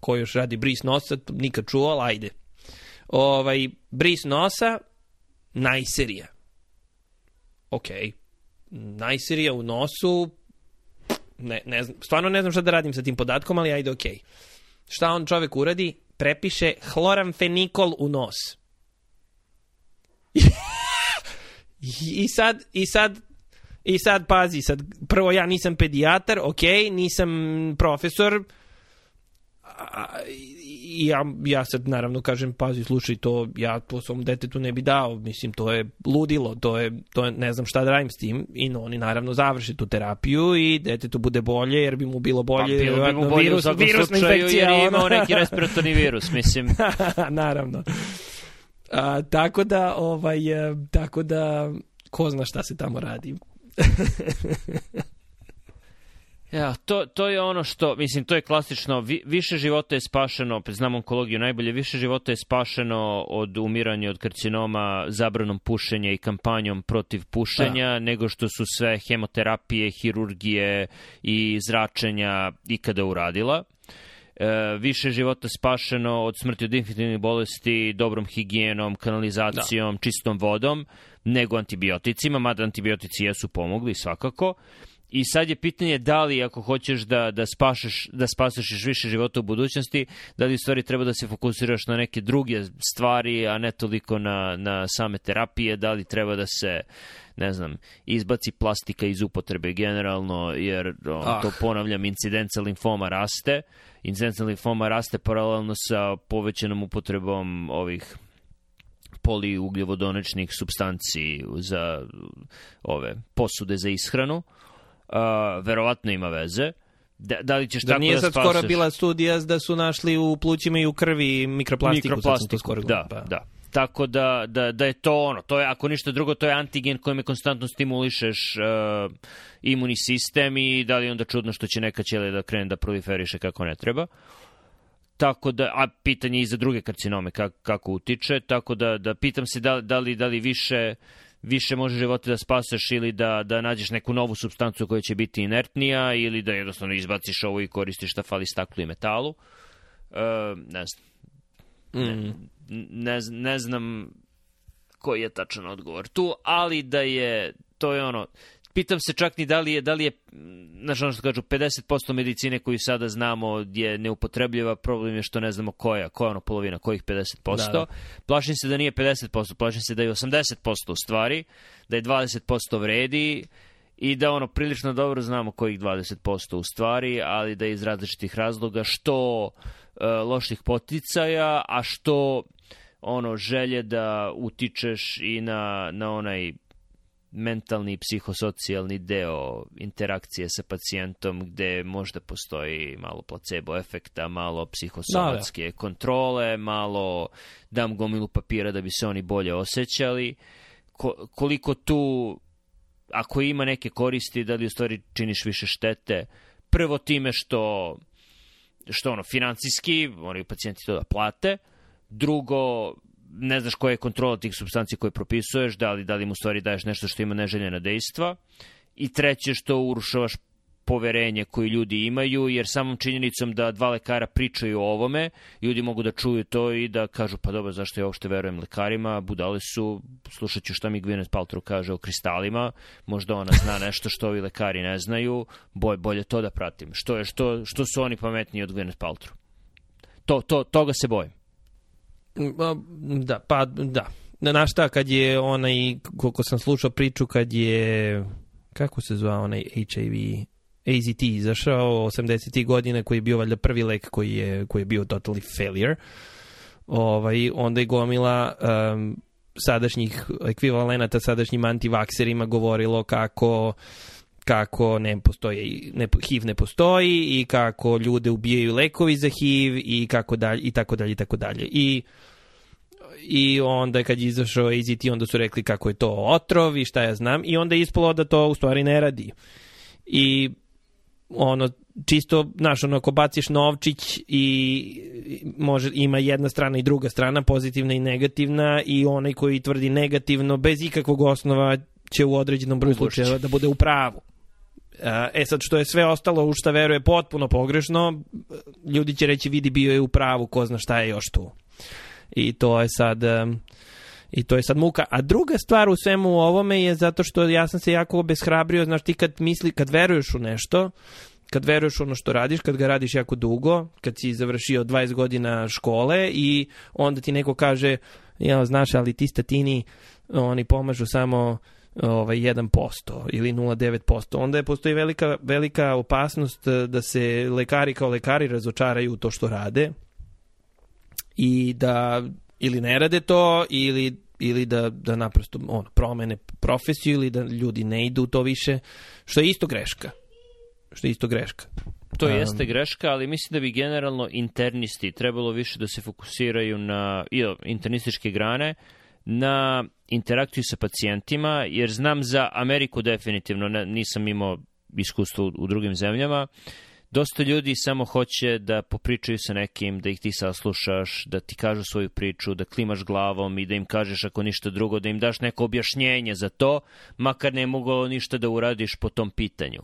Ko još radi bris nosa, nikad čuo, ali ajde. Ovaj, bris nosa, najserija. Ok. Najserija u nosu, ne, ne znam, stvarno ne znam šta da radim sa tim podatkom, ali ajde ok. Šta on čovek uradi? Prepiše hloramfenikol u nos. I sad, i sad, i sad pazi, sad prvo ja nisam pedijatar, ok, nisam profesor, i ja, ja sad naravno kažem, pazi, slušaj, to ja to svom detetu ne bi dao, mislim, to je ludilo, to je, to je ne znam šta da radim s tim, i no, oni naravno završe tu terapiju i detetu bude bolje, jer bi mu bilo bolje, pa, bilo bi mu bolje virus, u virusna infekcija. jer je imao neki respiratorni virus, mislim. naravno. A, tako da, ovaj, e, tako da, ko zna šta se tamo radi. Ja, to, to je ono što, mislim, to je klasično, vi, više života je spašeno, znam onkologiju najbolje, više života je spašeno od umiranja od karcinoma zabranom pušenja i kampanjom protiv pušenja, Da. nego što su sve hemoterapije, hirurgije i zračenja ikada uradila. E, više života spašeno od smrti od infektivnih bolesti, dobrom higijenom, kanalizacijom, čistom vodom, nego antibioticima, mada antibiotici jesu pomogli svakako. I sad je pitanje da li ako hoćeš da, da, spašeš, da spasaš više života u budućnosti, da li u stvari treba da se fokusiraš na neke druge stvari, a ne toliko na, na same terapije, da li treba da se ne znam, izbaci plastika iz upotrebe generalno, jer on, Ah. to ponavljam, incidenca limfoma raste, incidenca limfoma raste paralelno sa povećanom upotrebom ovih poliugljovodonečnih substanci za ove posude za ishranu. Uh, verovatno ima veze. Da, da li ćeš Da tako nije da sad spasaš? skoro bila studija da su našli u plućima i u krvi mikroplastiku. mikroplastiku, skoro da, pa. da. Tako da, da, da je to ono, to je, ako ništa drugo, to je antigen kojim konstantno stimulišeš uh, imunni sistem i da li je onda čudno što će neka ćelija da krene da proliferiše kako ne treba. Tako da, a pitanje je i za druge karcinome kako, kako utiče, tako da, da pitam se da, da, li, da li više više može živote da spaseš ili da, da nađeš neku novu substancu koja će biti inertnija ili da jednostavno izbaciš ovo i koristiš šta fali staklu i metalu. E, ne znam Mm. ne, z- ne znam koji je tačan odgovor tu, ali da je, to je ono, pitam se čak ni da li je, da li je, znaš ono što kažu, 50% medicine koju sada znamo je neupotrebljiva, problem je što ne znamo koja, koja je ono polovina, kojih 50%. Da, da. Plašim se da nije 50%, plašim se da je 80% u stvari, da je 20% vredi, i da ono prilično dobro znamo kojih 20% u stvari, ali da je iz različitih razloga što e, loših poticaja, a što ono želje da utičeš i na, na onaj mentalni i psihosocijalni deo interakcije sa pacijentom gde možda postoji malo placebo efekta, malo psihosomatske kontrole, malo dam gomilu papira da bi se oni bolje osjećali. Ko, koliko tu ako ima neke koristi, da li u stvari činiš više štete. Prvo time što, što ono, financijski, moraju pacijenti to da plate. Drugo, ne znaš koja je kontrola tih substanci koje propisuješ, da li, da li mu stvari daješ nešto što ima neželjena dejstva. I treće, što urušavaš poverenje koje ljudi imaju, jer samom činjenicom da dva lekara pričaju o ovome, ljudi mogu da čuju to i da kažu, pa dobro, zašto ja uopšte verujem lekarima, budale su, slušat ću šta mi Gwyneth Paltrow kaže o kristalima, možda ona zna nešto što ovi lekari ne znaju, bolje, bolje to da pratim. Što je, što, što su oni pametniji od Gwyneth Paltrow? To, to, toga se bojim. Ma, Da, pa da. Na šta, kad je onaj, koliko sam slušao priču, kad je, kako se zvao onaj HIV, AZT izašao 80. godine koji je bio valjda prvi lek koji je, koji je bio totally failure. Ovaj, onda je gomila um, sadašnjih ekvivalenata sadašnjim antivakserima govorilo kako kako ne postoji ne, HIV ne postoji i kako ljude ubijaju lekovi za HIV i kako dalje i tako dalje i tako dalje. I i onda kad je izašao AZT onda su rekli kako je to otrov i šta ja znam i onda je ispalo da to u stvari ne radi. I ono čisto, znaš, ono, ako baciš novčić i može, ima jedna strana i druga strana, pozitivna i negativna i onaj koji tvrdi negativno, bez ikakvog osnova će u određenom broju slučajeva da bude u pravu. E sad, što je sve ostalo u šta veruje potpuno pogrešno, ljudi će reći vidi bio je u pravu, ko zna šta je još tu. I to je sad... I to je sad muka. A druga stvar u svemu ovome je zato što ja sam se jako obeshrabrio, znaš ti kad misli, kad veruješ u nešto, kad veruješ ono što radiš, kad ga radiš jako dugo, kad si završio 20 godina škole i onda ti neko kaže, ja znaš, ali ti statini, oni pomažu samo ovaj 1% ili 0,9%. Onda je postoji velika, velika opasnost eh, da se lekari kao lekari razočaraju u to što rade i da ili ne rade to ili ili da, da naprosto on, promene profesiju ili da ljudi ne idu u to više, što je isto greška. Što je isto greška. To um, jeste greška, ali mislim da bi generalno internisti trebalo više da se fokusiraju na i, internističke grane, na interakciju sa pacijentima, jer znam za Ameriku definitivno, nisam imao iskustvo u drugim zemljama, dosta ljudi samo hoće da popričaju sa nekim, da ih ti saslušaš, da ti kažu svoju priču, da klimaš glavom i da im kažeš ako ništa drugo, da im daš neko objašnjenje za to, makar ne mogu ništa da uradiš po tom pitanju.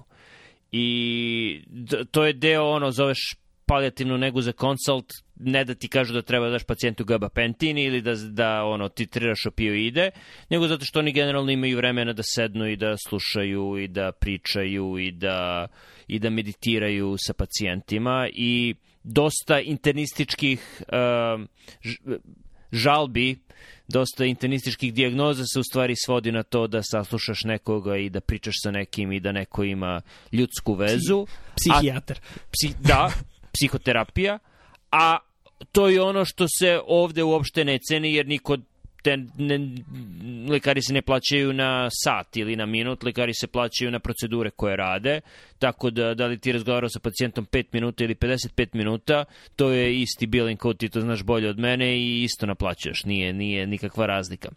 I to je deo, ono, zoveš palijativnu negu za konsult, ne da ti kažu da treba da daš pacijentu gabapentin ili da, da ono, titriraš opioide, nego zato što oni generalno imaju vremena da sednu i da slušaju i da pričaju i da, i da meditiraju sa pacijentima i dosta internističkih uh, žalbi dosta internističkih dijagnoza se u stvari svodi na to da saslušaš nekoga i da pričaš sa nekim i da neko ima ljudsku vezu. Psihijatar. A, psi, da, psihoterapija, a to je ono što se ovde uopšte ne ceni jer niko te ne, lekari se ne plaćaju na sat ili na minut, lekari se plaćaju na procedure koje rade, tako da da li ti razgovarao sa pacijentom 5 minuta ili 55 minuta, to je isti billing code, ti to znaš bolje od mene i isto naplaćaš, nije, nije nikakva razlika.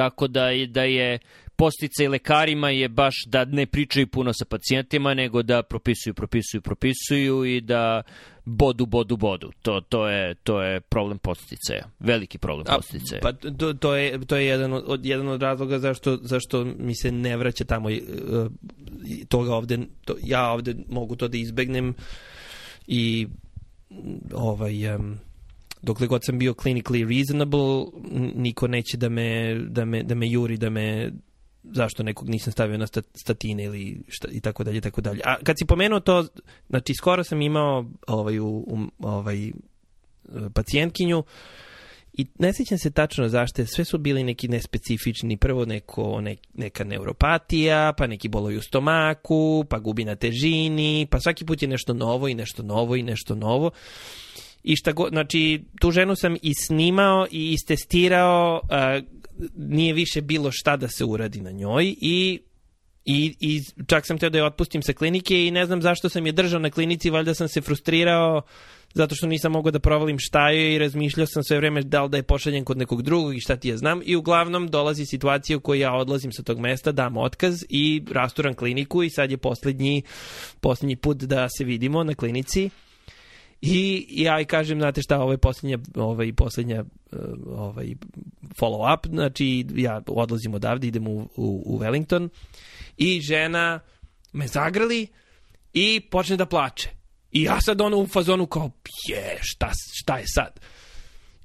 Tako da je, da je postica i lekarima je baš da ne pričaju puno sa pacijentima, nego da propisuju, propisuju, propisuju i da bodu, bodu, bodu. To, to, je, to je problem posticaja. Veliki problem posticaja. Pa to, to, je, to je jedan od, jedan od razloga zašto, zašto mi se ne vraća tamo uh, toga ovde. To, ja ovde mogu to da izbegnem i ovaj... Um, dokle god sam bio clinically reasonable, niko neće da me, da me, da me juri, da me zašto nekog nisam stavio na statine ili šta, i tako dalje, tako dalje. A kad si pomenuo to, znači skoro sam imao ovaj, u, u, ovaj, pacijentkinju i ne sjećam se tačno zašto, sve su bili neki nespecifični, prvo neko, ne, neka neuropatija, pa neki bolovi u stomaku, pa gubi na težini, pa svaki put je nešto novo i nešto novo i nešto novo. I šta go, znači, tu ženu sam i snimao i istestirao uh, nije više bilo šta da se uradi na njoj i I, I čak sam teo da je otpustim sa klinike i ne znam zašto sam je držao na klinici, valjda sam se frustrirao zato što nisam mogao da provalim šta je i razmišljao sam sve vreme da li da je pošaljen kod nekog drugog i šta ti je znam. I uglavnom dolazi situacija u kojoj ja odlazim sa tog mesta, dam otkaz i rasturam kliniku i sad je poslednji, poslednji put da se vidimo na klinici I ja i kažem, znate šta, ovo je poslednja, ovaj, poslednja eh, ovaj, follow up, znači ja odlazim odavde, idem u, u, u Wellington i žena me zagrali i počne da plače. I ja sad ono u fazonu kao, je, šta, šta je sad?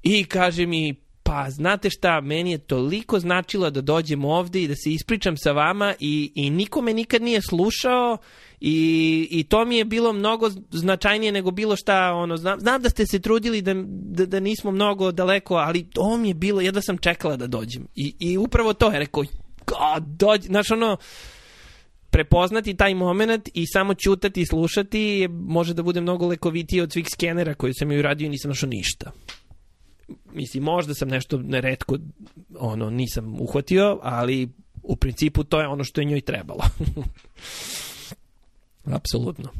I kaže mi, pa znate šta, meni je toliko značilo da dođem ovde i da se ispričam sa vama i, i niko me nikad nije slušao i, i to mi je bilo mnogo značajnije nego bilo šta, ono, znam, znam da ste se trudili da, da, da nismo mnogo daleko, ali to mi je bilo, jedva sam čekala da dođem. I, i upravo to je rekao, dođi, znaš ono, prepoznati taj moment i samo čutati i slušati može da bude mnogo lekovitije od svih skenera koji sam ju radio i nisam našao ništa mislim, možda sam nešto neretko ono, nisam uhvatio, ali u principu to je ono što je njoj trebalo. Apsolutno.